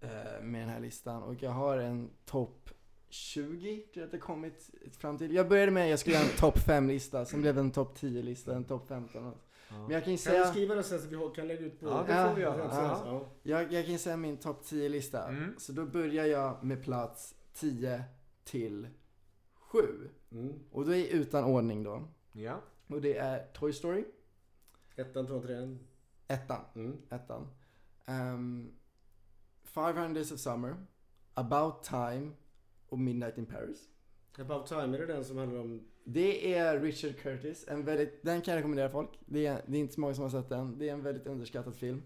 Speaker 5: eh, med den här listan och jag har en topp 20 tror jag att det kommit fram till. Jag började med att jag skulle göra en topp 5-lista, sen blev det en topp 10-lista, en topp 15. och- Men jag kan ju
Speaker 4: Kan du
Speaker 5: säga,
Speaker 4: skriva det sen så vi kan lägga ut på...
Speaker 6: Ja, det
Speaker 5: Ja,
Speaker 6: får vi göra.
Speaker 5: ja.
Speaker 6: Ja.
Speaker 5: jag, jag kan ju säga min topp 10-lista.
Speaker 6: Mm.
Speaker 5: Så då börjar jag med plats 10 till 7.
Speaker 4: Mm.
Speaker 5: Och det är utan ordning då.
Speaker 6: Ja.
Speaker 5: Och det är Toy Story,
Speaker 4: Ettan, tvåan, trean.
Speaker 5: ettan.
Speaker 4: Mm.
Speaker 5: ettan. Um, 500 Days of Summer, About Time och Midnight in Paris.
Speaker 4: About time, är det den som handlar om...
Speaker 5: Det är Richard Curtis, en väldigt, den kan jag rekommendera folk. Det är, det är inte så många som har sett den. Det är en väldigt underskattad film.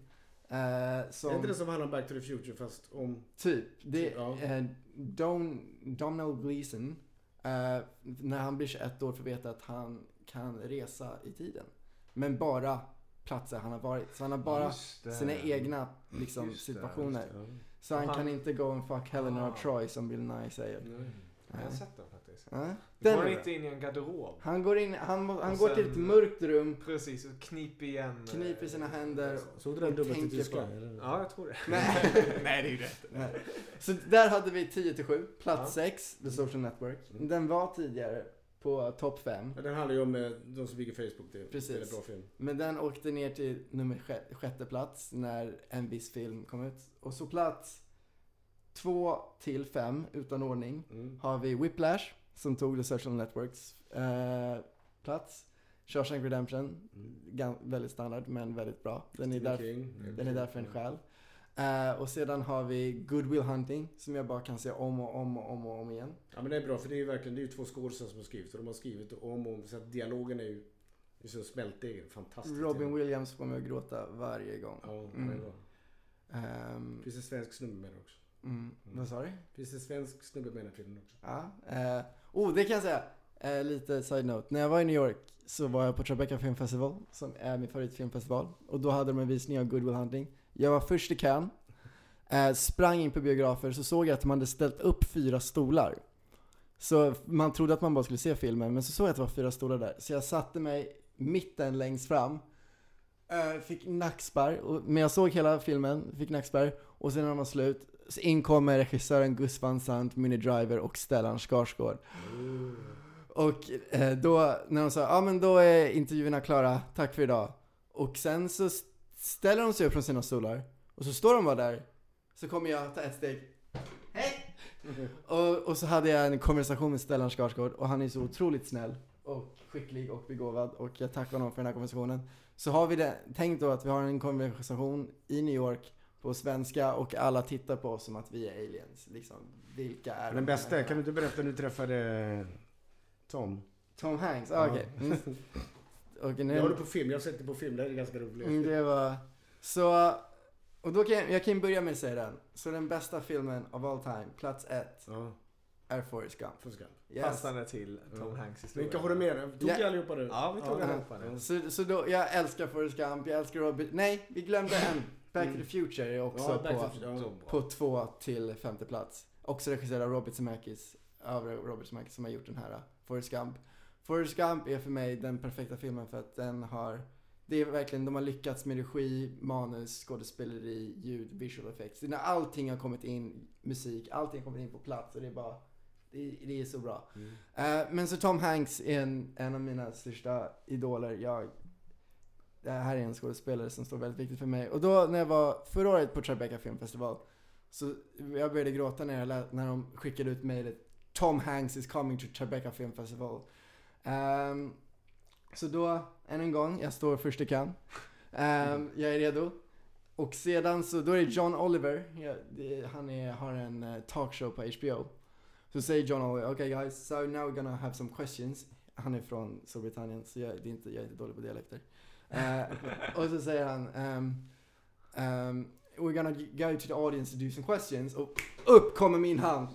Speaker 5: Eh, som,
Speaker 4: Är inte den som handlar om Back to the Future fast om...
Speaker 5: Typ. Det
Speaker 4: Ja.
Speaker 5: är Don, Domhnall Gleeson. Eh, när han blir 21 år får veta att han kan resa i tiden. Men bara platser han har varit. Så han har bara sina egna liksom,
Speaker 6: Just det,
Speaker 5: situationer. Så han
Speaker 6: Han-
Speaker 5: kan inte go and fuck Helena
Speaker 6: Ah.
Speaker 5: or Troy som Bill Nye säger.
Speaker 6: Jag har sett den faktiskt.
Speaker 5: Ja.
Speaker 6: Den går
Speaker 5: är
Speaker 6: inte in i en garderob.
Speaker 5: Han går in, han, han går till
Speaker 6: sen-
Speaker 5: ett mörkt rum,
Speaker 6: Precis, och knip igen.
Speaker 5: kniper sina händer.
Speaker 4: Såg du den dubbelt i Tyskland?
Speaker 6: Ja, jag tror det.
Speaker 5: Nej.
Speaker 6: Nej, det är ju rätt.
Speaker 5: Nej. Så där hade vi 10 till 7, plats
Speaker 6: Ja.
Speaker 5: 6, The Social Network. Den var tidigare på topp 5.
Speaker 4: Ja, Den handlar ju om eh, de som bygger Facebook. Det är
Speaker 5: Precis.
Speaker 4: en bra film.
Speaker 5: Men den åkte ner till nummer sj- sjätte plats när en viss film kom ut. Och så plats 2 till 5 utan ordning
Speaker 4: Mm.
Speaker 5: har vi Whiplash som tog The Social Networks eh, plats. Shawshank Redemption, gan- väldigt standard men väldigt bra. Den är, där,
Speaker 4: King.
Speaker 5: den är därför en själ. Eh, och sedan har vi Good Will Hunting som jag bara kan se om och om och om och om igen.
Speaker 4: Ja men det är bra för det är ju verkligen det är ju två skådespelare som har skrivit och de har skrivit om och om så att dialogen är ju det är så smältdeg. Fantastiskt.
Speaker 5: Robin Williams får mig att gråta varje gång.
Speaker 4: Ja, det
Speaker 5: Mm.
Speaker 4: är bra.
Speaker 5: Ehm,
Speaker 4: Finns en svensk snubbe med det också.
Speaker 5: mm, vad sa du?
Speaker 4: Finns en svensk snubbe med i den filmen också.
Speaker 5: Ja. Eh, oh, det kan jag säga. Eh, lite side note. När jag var i New York så var jag på Tribeca Film Festival, som är min favoritfilmfestival. Och då hade de en visning av Good Will Hunting. Jag var först i kön, eh, sprang in på biografer, så såg jag att de hade ställt upp fyra stolar. Så man trodde att man bara skulle se filmen, men så såg jag att det var fyra stolar där. Så jag satte mig mitten längst fram, eh, fick nackspärr, men jag såg hela filmen, fick nackspärr, och sen när den var slut så inkommer regissören Gus Van Sant, Minnie Driver och Stellan Skarsgård. Och eh, då, när de sa ja men då är intervjuerna klara, tack för idag. Och sen så ställer de sig upp från sina stolar, och så står de bara där. Så kommer jag ta ett steg, hej! och, och så hade jag en konversation med Stellan Skarsgård, och han är så otroligt snäll och skicklig och begåvad, och jag tackar honom för den här konversationen. Så har vi det, tänk då att vi har en konversation i New York på svenska och alla tittar på oss som att vi är aliens. Liksom, vilka är
Speaker 4: Den
Speaker 5: de
Speaker 4: bästa,
Speaker 5: här?
Speaker 4: kan du inte berätta när du träffade Tom?
Speaker 5: Tom Hanks, ah, okej. Mm. Okej, nu-
Speaker 4: Jag har det på film, jag har sett det på film, det är ganska roligt.
Speaker 5: Mm, det var... Så... Och då kan jag, jag kan börja med att säga den. Så den bästa filmen of all time, plats ett,
Speaker 4: Ja,
Speaker 5: är Forrest Gump.
Speaker 4: får ska.
Speaker 5: Yes.
Speaker 6: Passande till Tom
Speaker 4: Ja.
Speaker 6: Hanks historia.
Speaker 4: Vilka har du med dig? Tog vi allihopa nu?
Speaker 6: Ja, vi tog
Speaker 4: Ja.
Speaker 6: allihopa nu.
Speaker 5: Så, så då, jag älskar Forrest Gump, jag älskar Robert... Nej, vi glömde en. Back to the Future är också
Speaker 4: Ja,
Speaker 5: på,
Speaker 6: bra.
Speaker 5: på två till femte plats. Också regisserad av Robert Zemeckis, av Robert Zemeckis som har gjort den här, uh, Forrest Gump. Forrest Gump är för mig den perfekta filmen för att den har, det är verkligen, de har lyckats med regi, manus, skådespeleri, ljud, visual effects. När allting har kommit in, musik, allting har kommit in på plats och det är bara, det, det är så bra.
Speaker 4: Mm.
Speaker 5: Eh, men så Tom Hanks är en, en av mina största idoler. Jag, det här är en skådespelare som står väldigt viktigt för mig. Och då när jag var förra året på Tribeca filmfestival så jag började gråta när, jag lä- när de skickade ut mejlet Tom Hanks is coming to Tribeca Film Festival. Ehm, så då, än en gång, jag står först i kön. Ehm, jag är redo. Och sedan så, då är det John Oliver, ja, det, han är, har en eh, talkshow på HBO. Så säger John Oliver, okay guys, so now we're gonna have some questions. Han är från Storbritannien, så jag, det är inte, jag är inte dålig på dialekter. Eh, och så säger han, um, um, we're gonna go to the audience to do some questions. Och upp kommer min hand.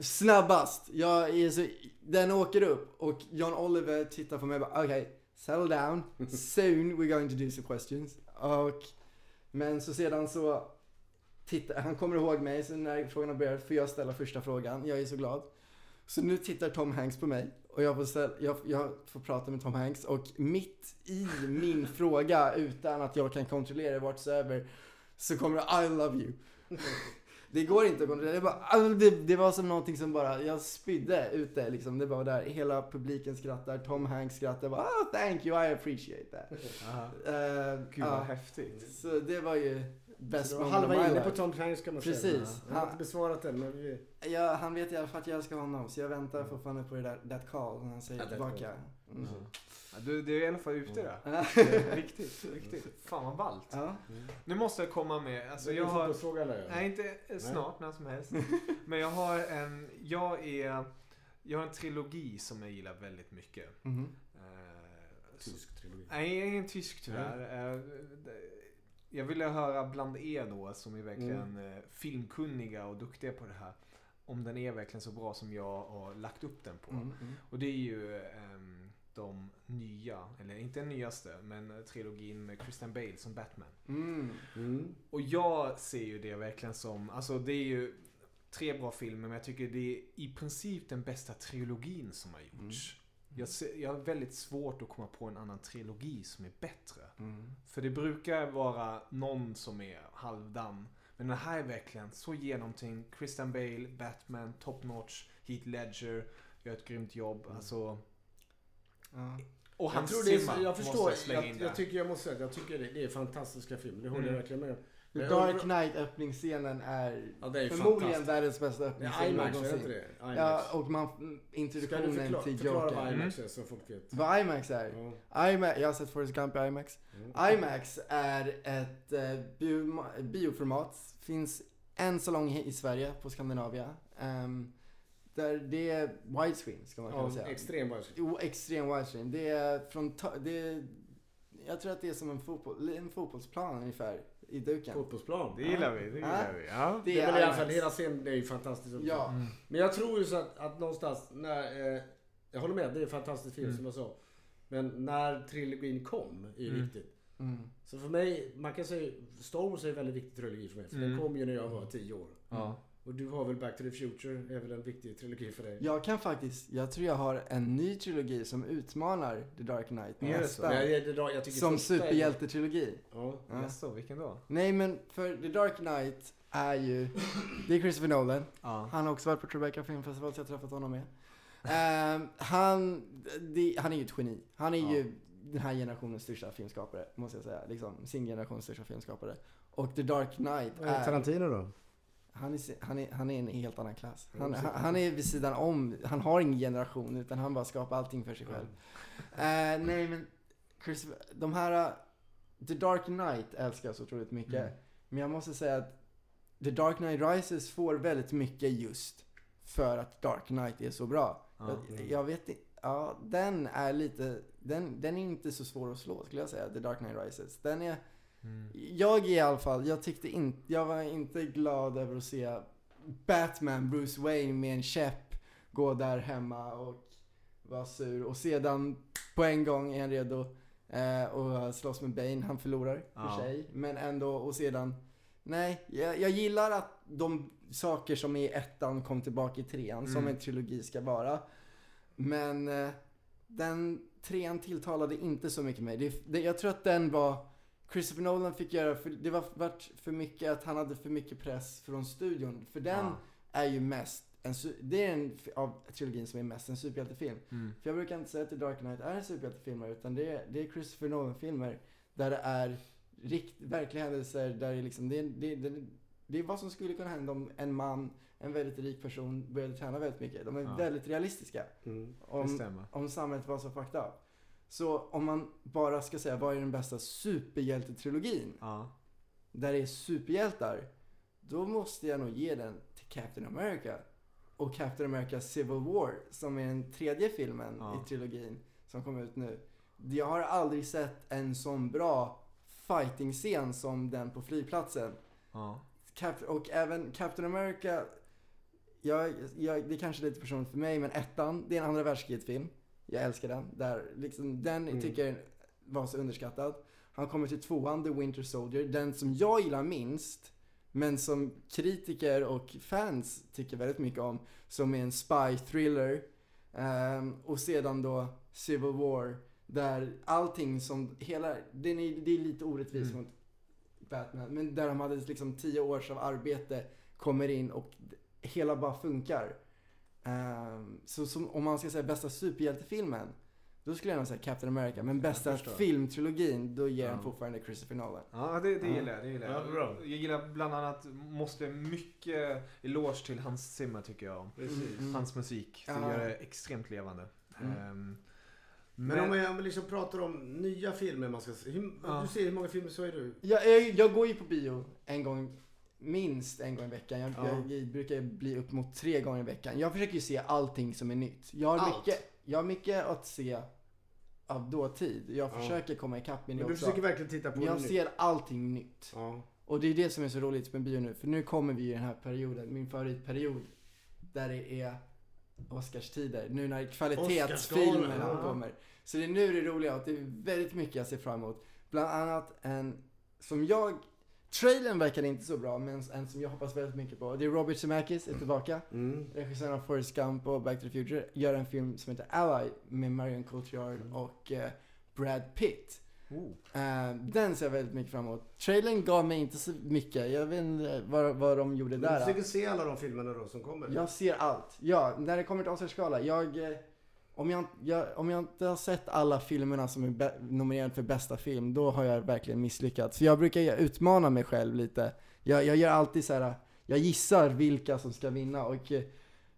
Speaker 5: Snabbast. Jag är så, den åker upp och John Oliver tittar på mig och bara, okej, settle down. Soon we're going to do some questions. Och, men så sedan så tittar, han kommer ihåg mig, så när frågorna börjar får jag ställa första frågan. Jag är så glad. Så nu tittar Tom Hanks på mig och jag får, ställa, jag, jag får prata med Tom Hanks och mitt i min fråga utan att jag kan kontrollera whatsoever så kommer det I love you. Det går inte att kontrollera. Det, bara, alltså, det, det var som någonting som bara, jag spydde ut det liksom. Det var där, hela publiken skrattar, Tom Hanks skrattar. Jag bara, oh, thank you, I appreciate that.
Speaker 6: Aha.
Speaker 5: Uh,
Speaker 6: Gud vad häftigt.
Speaker 5: Så det var ju moment of
Speaker 4: halva inne på. Tom Hanks kan man säga.
Speaker 5: Precis.
Speaker 4: Jag har inte besvarat den, men vi...
Speaker 5: Ja, han vet i alla fall att jag älskar honom, så jag väntar fortfarande på det där that call när han säger
Speaker 4: Ja,
Speaker 5: tillbaka.
Speaker 4: call.
Speaker 5: Mm.
Speaker 6: Ja, du, du är i alla fall ute där.
Speaker 5: Ja.
Speaker 6: Det är Viktigt, viktigt. Fan vad ballt.
Speaker 5: Ja.
Speaker 6: Nu måste jag komma med, alltså
Speaker 4: Så
Speaker 6: jag har...
Speaker 4: Fråga eller?
Speaker 6: Nej, inte eh, snart, när som helst. Men jag har en, jag är, jag har en trilogi som jag gillar väldigt mycket. Eh, så-
Speaker 4: Tysk trilogi.
Speaker 6: Nej, ingen tysk tyvärr. Eh, det- Jag ville höra bland er då, som är verkligen
Speaker 4: Mm.
Speaker 6: eh, filmkunniga och duktiga på det här. Om den är verkligen så bra som jag har lagt upp den på.
Speaker 5: Mm, mm.
Speaker 6: Och det är ju ehm, de nya, eller inte den nyaste, men trilogin med Christian Bale som Batman.
Speaker 5: Mm.
Speaker 4: Mm.
Speaker 6: Och jag ser ju det verkligen som, alltså det är ju tre bra filmer men jag tycker det är i princip den bästa trilogin som har gjorts. Jag, jag har väldigt svårt att komma på en annan trilogi som är bättre.
Speaker 5: Mm.
Speaker 6: För det brukar vara någon som är halvdan. Men den här är verkligen så genomtänkt. Christian Bale, Batman, top notch, Heath Ledger, gör ett grymt jobb. Alltså,
Speaker 5: Ja.
Speaker 6: och
Speaker 4: Jag
Speaker 6: hans
Speaker 4: tror det är,
Speaker 6: Zimmer
Speaker 4: så- jag förstår.
Speaker 6: jag
Speaker 4: Jag, jag, tycker jag måste säga att jag tycker det, det är fantastiska filmer. Det håller
Speaker 6: Mm.
Speaker 4: jag verkligen med om.
Speaker 5: The
Speaker 4: Men
Speaker 5: Dark Knight öppningsscenen är,
Speaker 4: Ja, det är
Speaker 5: förmodligen världens bästa
Speaker 4: Det
Speaker 5: öppningsscen
Speaker 4: IMAX, är det
Speaker 5: någonsin.
Speaker 4: det? IMAX.
Speaker 5: Ja, och man,
Speaker 4: Ska du
Speaker 5: introduktionen
Speaker 4: förklara,
Speaker 5: till
Speaker 4: förklara
Speaker 5: Joker.
Speaker 4: vad IMAX är så folk vet?
Speaker 5: Vad IMAX är?
Speaker 4: Ja.
Speaker 5: IMAX, jag har sett Forrest Gump i IMAX.
Speaker 4: Mm.
Speaker 5: IMAX är ett eh, bio, bioformat. Finns en salong i Sverige på Skandinavia. Ehm, där det är widescreen ska man kunna
Speaker 4: Ja,
Speaker 5: säga.
Speaker 4: extrem bara.
Speaker 5: Jo, extrem widescreen. Det är från, det är, jag tror att det är som en, fotboll, en fotbollsplan ungefär i duken.
Speaker 4: Fotbollsplan.
Speaker 6: Det gillar vi, det gillar vi. Ja.
Speaker 5: Det
Speaker 4: Det är väl i alla fall hela scenen, det är ju fantastiskt. också.
Speaker 5: Ja.
Speaker 6: Mm.
Speaker 4: Men jag tror ju så att, att någonstans när, eh, Jag håller med, det är en fantastisk film
Speaker 6: Mm.
Speaker 4: som jag sa. Men när trilogin kom är ju
Speaker 6: Mm.
Speaker 4: viktigt.
Speaker 5: Mm.
Speaker 4: Så för mig, man kan säga, Star Wars är en väldigt viktig trilogi för mig. För
Speaker 6: Mm.
Speaker 4: den kom ju när jag var 10 år.
Speaker 6: Ja.
Speaker 4: Och du har väl Back to the Future, är väl en viktig trilogi för dig?
Speaker 5: Jag kan faktiskt, jag tror jag har en ny trilogi som utmanar The Dark Knight
Speaker 6: Är det så?
Speaker 5: nästan.
Speaker 4: Nej, det, det, jag tycker
Speaker 5: Som superhjältetrilogi.
Speaker 4: Ja.
Speaker 5: Ja.
Speaker 6: Jaså, vilken då?
Speaker 5: Nej men för The Dark Knight är ju, det är Christopher Nolan.
Speaker 6: Ja.
Speaker 5: Han har också varit på Tribeca Film Festival så jag har träffat honom med. Ehm, han, det, han är ju ett geni. Han är
Speaker 6: Ja.
Speaker 5: ju den här generationens största filmskapare, måste jag säga. Liksom, sin generations största filmskapare. Och The Dark Knight
Speaker 4: är, Tarantino då?
Speaker 5: Han är, han är, han är en helt annan klass. Han, han, han är vid sidan om, han har ingen generation utan han bara skapar allting för sig själv. Eh, nej men, Chris, de här, uh, The Dark Knight älskar jag så otroligt mycket.
Speaker 6: Mm.
Speaker 5: Men jag måste säga att The Dark Knight Rises får väldigt mycket just för att Dark Knight är så bra.
Speaker 6: Ja.
Speaker 5: Jag, jag vet inte, ja den är lite, den, den är inte så svår att slå skulle jag säga, The Dark Knight Rises. Den är,
Speaker 6: Mm.
Speaker 5: jag i alla fall, jag tyckte inte, jag var inte glad över att se Batman, Bruce Wayne med en käpp gå där hemma och vara sur och sedan på en gång är han redo eh, och slåss med Bane. Han förlorar för
Speaker 6: Ja.
Speaker 5: sig, men ändå och sedan Nej, jag, jag gillar att de saker som är i ettan kom tillbaka i trean, som
Speaker 6: Mm.
Speaker 5: en trilogi ska vara. Men eh, den trean tilltalade inte så mycket mig. Det, det, jag tror att den var Christopher Nolan fick göra, för, det var vart för mycket att han hade för mycket press från studion. För den
Speaker 6: Ja.
Speaker 5: är ju mest, en, det är en av trilogin som är mest en superhjältefilm.
Speaker 6: Mm.
Speaker 5: För jag brukar inte säga att The Dark Knight är en superhjältefilmer utan det är, det är Christopher Nolan-filmer där det är rikt, verkliga händelser där det, är liksom, det, det, det, det är vad som skulle kunna hända om en man, en väldigt rik person började träna väldigt mycket. De är
Speaker 6: Ja.
Speaker 5: väldigt realistiska.
Speaker 4: Mm.
Speaker 5: Om, om samhället var så fucked up. Så om man bara ska säga vad är den bästa superhjältetrilogin
Speaker 6: Ja.
Speaker 5: där det är superhjältar, då måste jag nog ge den till Captain America. Och Captain America Civil War, som är den tredje filmen
Speaker 6: Ja.
Speaker 5: i trilogin som kom ut nu. Jag har aldrig sett en sån bra fighting-scen som den på flygplatsen.
Speaker 6: Ja.
Speaker 5: Cap- och även Captain America, jag, jag, det är kanske lite personligt för mig, men ettan, det är en andra världskriget-film. Jag älskar den. Där, liksom, den
Speaker 4: Mm.
Speaker 5: tycker jag var så underskattad. Han kommer till tvåan, The Winter Soldier, den som jag gillar minst, men som kritiker och fans tycker väldigt mycket om, som är en spy thriller. Ehm, och sedan då Civil War, där allting som, hela, den är, det är lite orättvist
Speaker 6: Mm.
Speaker 5: mot Batman, men där de hade liksom tio års av arbete kommer in och hela bara funkar. Ehm, så som, om man ska säga bästa superhjältefilmen, då skulle jag nog säga Captain America. Men bästa filmtrilogin, då ger jag den
Speaker 6: Ja.
Speaker 5: fortfarande Christopher Nolan.
Speaker 6: Ja, det, det gillar jag. Det gillar jag.
Speaker 4: Ja.
Speaker 6: Jag gillar bland annat, måste mycket eloge till Hans Zimmer tycker jag. om.
Speaker 5: Mm.
Speaker 6: Hans musik. Det
Speaker 5: Ja.
Speaker 6: gör det extremt levande.
Speaker 5: Mm.
Speaker 6: Ehm,
Speaker 4: Men, om vi- om vi liksom pratar om nya filmer man ska se. Hur,
Speaker 6: Ja.
Speaker 4: Du ser hur många filmer så är du?
Speaker 5: Jag, jag, jag går ju på bio en gång, minst en gång i veckan. Jag,
Speaker 4: Ja.
Speaker 5: jag, jag brukar bli upp mot tre gånger i veckan. Jag försöker ju se allting som är nytt. Jag har,
Speaker 4: Allt?
Speaker 5: mycket, jag har mycket att se av dåtid. Jag
Speaker 4: Ja.
Speaker 5: försöker komma ikapp min
Speaker 4: Men du
Speaker 5: också.
Speaker 4: försöker verkligen titta på
Speaker 5: Men jag ser allting nytt.
Speaker 4: Ja.
Speaker 5: Och det är det som är så roligt med bio nu. För nu kommer vi i den här perioden, min favoritperiod. Där det är Oscarstider. Nu när kvalitetsfilmerna
Speaker 4: ja.
Speaker 5: kommer. Så det är nu det roliga och det är väldigt mycket jag ser fram emot. Bland annat en som jag... Trailern verkade inte så bra, men en som jag hoppas väldigt mycket på. Det är Robert Zemeckis är tillbaka.
Speaker 4: Mm.
Speaker 5: Regissören av Forrest Gump och Back to the Future. Gör en film som heter Ally med Marion Cotillard och eh, Brad Pitt.
Speaker 6: oh.
Speaker 5: Eh, den ser jag väldigt mycket fram emot. Trailern gav mig inte så mycket. Jag vet inte vad, vad de gjorde
Speaker 4: Men du
Speaker 5: där.
Speaker 4: försöker se alla de filmerna då som kommer?
Speaker 5: Jag ser allt. Ja, när det kommer till Oscarsgala. Jag, eh, om, jag, jag, om jag inte har sett alla filmerna som är be- nominerade för bästa film, då har jag verkligen misslyckats. Så jag brukar utmana mig själv lite. Jag, jag gör alltid så här. jag gissar vilka som ska vinna och eh,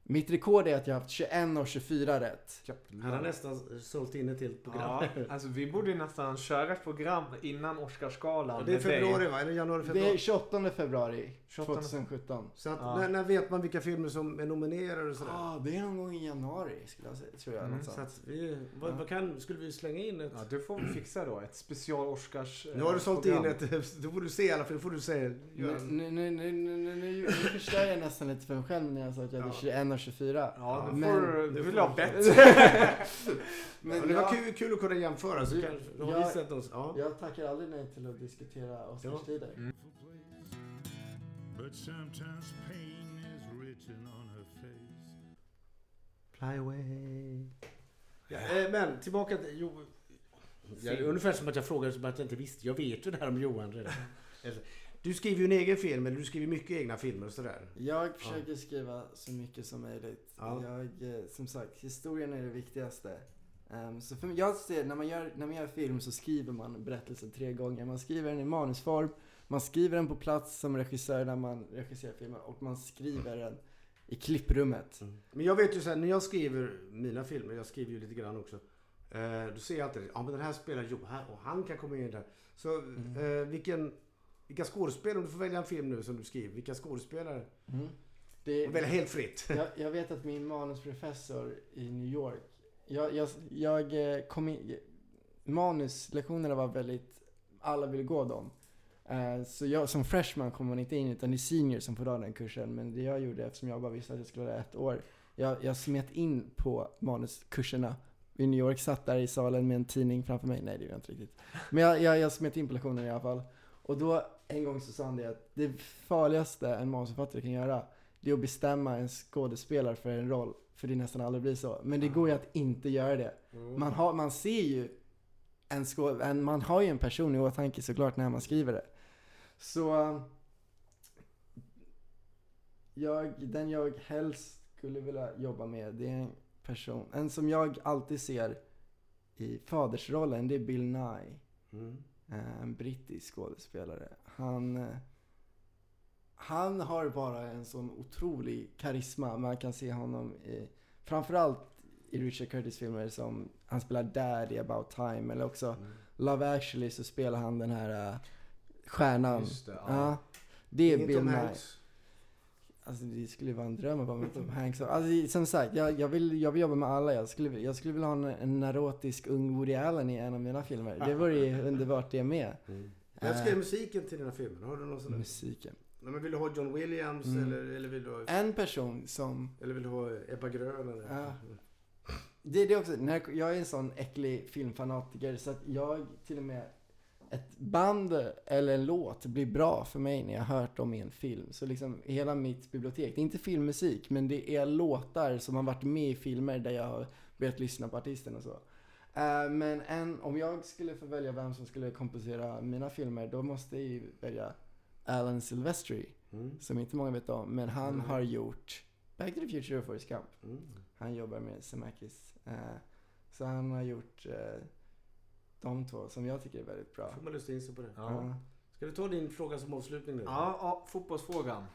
Speaker 5: mitt rekord är att jag har haft 21 och 24 rätt.
Speaker 4: Han har nästan sålt in ett helt program.
Speaker 6: Ja, alltså vi borde nästan köra ett program innan Oscarsgalan.
Speaker 4: Och det är februari va? Eller januari,
Speaker 5: Det
Speaker 4: februari?
Speaker 5: är 28 februari
Speaker 6: 28.
Speaker 5: 2017.
Speaker 4: Så att,
Speaker 6: Ja.
Speaker 4: när, när vet man vilka filmer som är nominerade och sådär?
Speaker 5: Ah, det är någon gång i januari skulle jag säga, tror jag.
Speaker 6: Mm,
Speaker 4: Så att vi, vad, vad kan, skulle vi slänga in ett...
Speaker 6: Ja, det får vi fixa då. Ett special Oscars eh,
Speaker 4: nu har du sålt in
Speaker 6: program.
Speaker 4: ett, då får du se alla filmer, får du säga. Göra
Speaker 5: Nu,
Speaker 4: en-
Speaker 5: nu, nu, nu, nu, nu, nu förstör jag nästan lite för mig själv när jag sa att jag hade
Speaker 4: Ja.
Speaker 5: 21 1.24.
Speaker 6: Ja, nu
Speaker 5: Men-
Speaker 6: får du... Nu vill jag ha bett.
Speaker 5: Men
Speaker 4: Men det var
Speaker 5: jag,
Speaker 4: kul, kul att kunna jämföra. Så
Speaker 5: Ja,
Speaker 4: kanske, då har
Speaker 5: jag-
Speaker 4: oss. Ja.
Speaker 5: jag tackar aldrig nej till att diskutera Oscarstider.
Speaker 6: Mm.
Speaker 3: Her face.
Speaker 4: Fly away. Ja, eh, men tillbaka till... Jo, ja,
Speaker 6: Film.
Speaker 4: ungefär som att jag frågade som att jag inte visste. Jag vet ju det här om Johan redan. Du skriver ju en egen film, eller du skriver mycket egna filmer och sådär.
Speaker 5: Jag försöker skriva så mycket som möjligt.
Speaker 4: Ja.
Speaker 5: Jag, eh, som sagt, historien är det viktigaste. Ehm, så för mig, jag ser, när man, gör, när man gör film så skriver man berättelsen tre gånger. Man skriver den i manusform, man skriver den på plats som regissör när man regisserar filmen och man skriver den i klipprummet.
Speaker 4: Men jag vet ju såhär, när jag skriver mina filmer, jag skriver ju lite grann också. Eh, då ser jag alltid, ja men den här spelar Johan och han kan komma in där. Så eh, vilken, vilka skådespelare, om du får välja en film nu som du skriver, vilka skådespelare?
Speaker 5: Mm. Det,
Speaker 4: välja helt fritt.
Speaker 5: jag, jag vet att min manusprofessor i New York, jag, jag, jag eh, kom in, manuslektionerna var väldigt, alla ville gå dem. Eh, Så jag som freshman kom man inte in utan det är senior som får ta den kursen. Men det jag gjorde eftersom jag bara visste att jag skulle vara ett år. Jag, jag smet in på manuskurserna i New York, satt där i salen med en tidning framför mig. Nej det gjorde jag inte riktigt. Men jag, jag, jag smet in på lektionen i alla fall. Och då en gång så sa han det att det farligaste en manusförfattare kan göra det är att bestämma en skådespelare för en roll. För det nästan aldrig blir så. Men det går ju att inte göra det. Man, har, man ser ju en, skå, en man har ju en person i åtanke såklart när man skriver det. Så jag, den jag helst skulle vilja jobba med det är en person, en som jag alltid ser i fadersrollen, det är Bill Nye.
Speaker 4: Mm.
Speaker 5: Eh, En brittisk skådespelare. Han, eh, han har bara en sån otrolig karisma. Man kan se honom i, framförallt i Richard Curtis filmer som han spelar Dad i About Time eller också
Speaker 4: Mm.
Speaker 5: Love actually så spelar han den här uh, stjärnan.
Speaker 6: Just det, ja.
Speaker 5: ja. Det är Bill Nye. Alltså det skulle vara en dröm att vara med Tom Hanks. Alltså som sagt, jag, jag, vill, jag vill jobba med alla. Jag skulle, jag skulle vilja ha en, en neurotisk ung Woody Allen i en av mina filmer. Det vore ju underbart det med.
Speaker 4: Vem skrev musiken till dina filmer? Har du någon sån där?
Speaker 5: Musiken.
Speaker 4: Nej, men vill du ha John Williams
Speaker 5: Mm.
Speaker 4: eller, eller, vill du ha,
Speaker 5: En person som
Speaker 4: eller vill du ha Ebba Grön? Eller?
Speaker 5: Ja. Det är det också, när jag är en sån äcklig filmfanatiker så att jag till och med ett band eller en låt blir bra för mig när jag har hört dem i en film. Så liksom hela mitt bibliotek, det är inte filmmusik men det är låtar som har varit med i filmer där jag har börjat lyssna på artisten och så. Eh, men en, om jag skulle få välja vem som skulle komposera mina filmer då måste jag ju välja Alan Silvestri.
Speaker 4: Mm.
Speaker 5: Som inte många vet om, men han har gjort Back to the Future och Forrest Gump.
Speaker 4: Mm.
Speaker 5: Han jobbar med Zemeckis. Eh, så han har gjort eh, de två som jag tycker är väldigt bra.
Speaker 4: Får man lyssna in sig på det.
Speaker 6: Ja.
Speaker 4: Ska vi ta din fråga som avslutning nu?
Speaker 6: Ja, ja, fotbollsfrågan.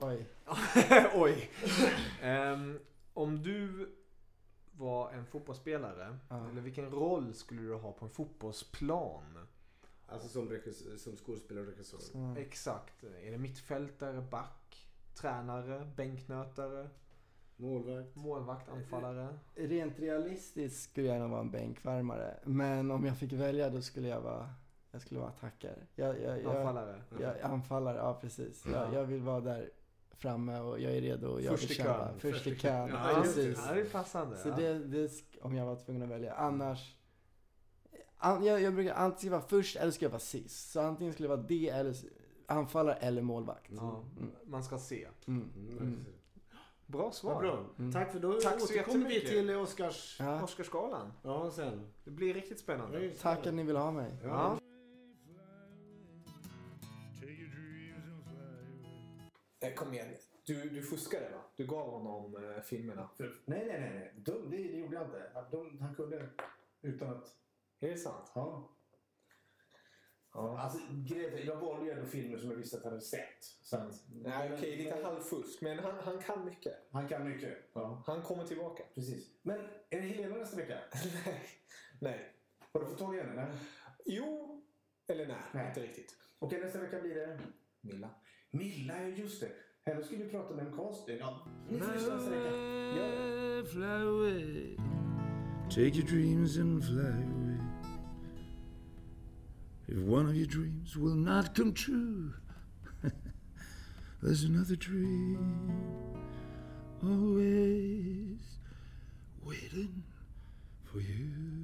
Speaker 5: Oj.
Speaker 6: Oj. Ehm, om du var en fotbollsspelare,
Speaker 5: Ja.
Speaker 6: eller vilken roll skulle du ha på en fotbollsplan?
Speaker 4: Alltså som, som skådespelare och regissör.
Speaker 5: Så,
Speaker 6: Exakt. Är det mittfältare, back, tränare, bänknötare,
Speaker 4: Målvakt.
Speaker 6: målvakt, anfallare?
Speaker 5: rent realistiskt skulle jag nog vara en bänkvärmare. Men om jag fick välja då skulle jag vara, jag skulle vara attackare. Jag, jag, jag,
Speaker 6: Anfallare?
Speaker 5: jag, anfallare, ja precis. Jag, jag vill vara där framme och jag är redo och jag
Speaker 6: Först
Speaker 5: vill
Speaker 6: i
Speaker 5: kämpa.
Speaker 6: kön.
Speaker 5: Först i kön,
Speaker 6: Ja,
Speaker 5: precis.
Speaker 6: Ja, det är passande.
Speaker 5: Så
Speaker 6: ja.
Speaker 5: det, det, om jag var tvungen att välja. Annars, an, jag, jag brukar antingen vara först eller ska jag vara sist. Så antingen skulle jag vara det eller anfallare eller målvakt.
Speaker 6: Ja,
Speaker 5: Mm.
Speaker 6: man ska se.
Speaker 5: Mm.
Speaker 6: Bra svar.
Speaker 4: Vad bra.
Speaker 5: Mm.
Speaker 4: Tack för då
Speaker 6: Tack så
Speaker 4: återkommer vi till Oscars...
Speaker 5: Ja.
Speaker 6: Oscarsgalan.
Speaker 4: Ja, sen.
Speaker 6: Det blir riktigt spännande.
Speaker 5: Tack att ni vill ha mig.
Speaker 6: Ja.
Speaker 3: Away.
Speaker 2: Eh, Kom igen. Du, du fuskade va? Du gav honom eh, filmerna.
Speaker 1: För, nej, nej, nej. nej. De, det, det gjorde jag inte. De, han kunde utan att...
Speaker 2: Är det sant?
Speaker 1: Ja.
Speaker 2: Ja.
Speaker 1: Alltså, jag valde ju ändå filmer som jag visste att han hade sett. Så att,
Speaker 2: Nej, okej, lite halvfusk. Men han, han kan mycket.
Speaker 1: Han kan mycket. Ja,
Speaker 2: Han kommer tillbaka.
Speaker 1: precis. Men är det Helena nästa vecka?
Speaker 2: Nej. Nej.
Speaker 1: Har du fått tag i henne? Nej.
Speaker 2: Jo. Eller nej,
Speaker 1: Nej.
Speaker 2: inte riktigt.
Speaker 1: Okej, nästa vecka blir det...
Speaker 2: Milla.
Speaker 1: Milla, ja just det. Henne ska vi prata med en casting. Ja, ni får lyssna nästa vecka. Gör det.
Speaker 3: Fly, fly away. Take your dreams and fly away. If one of your dreams will not come true, there's another dream always waiting for you.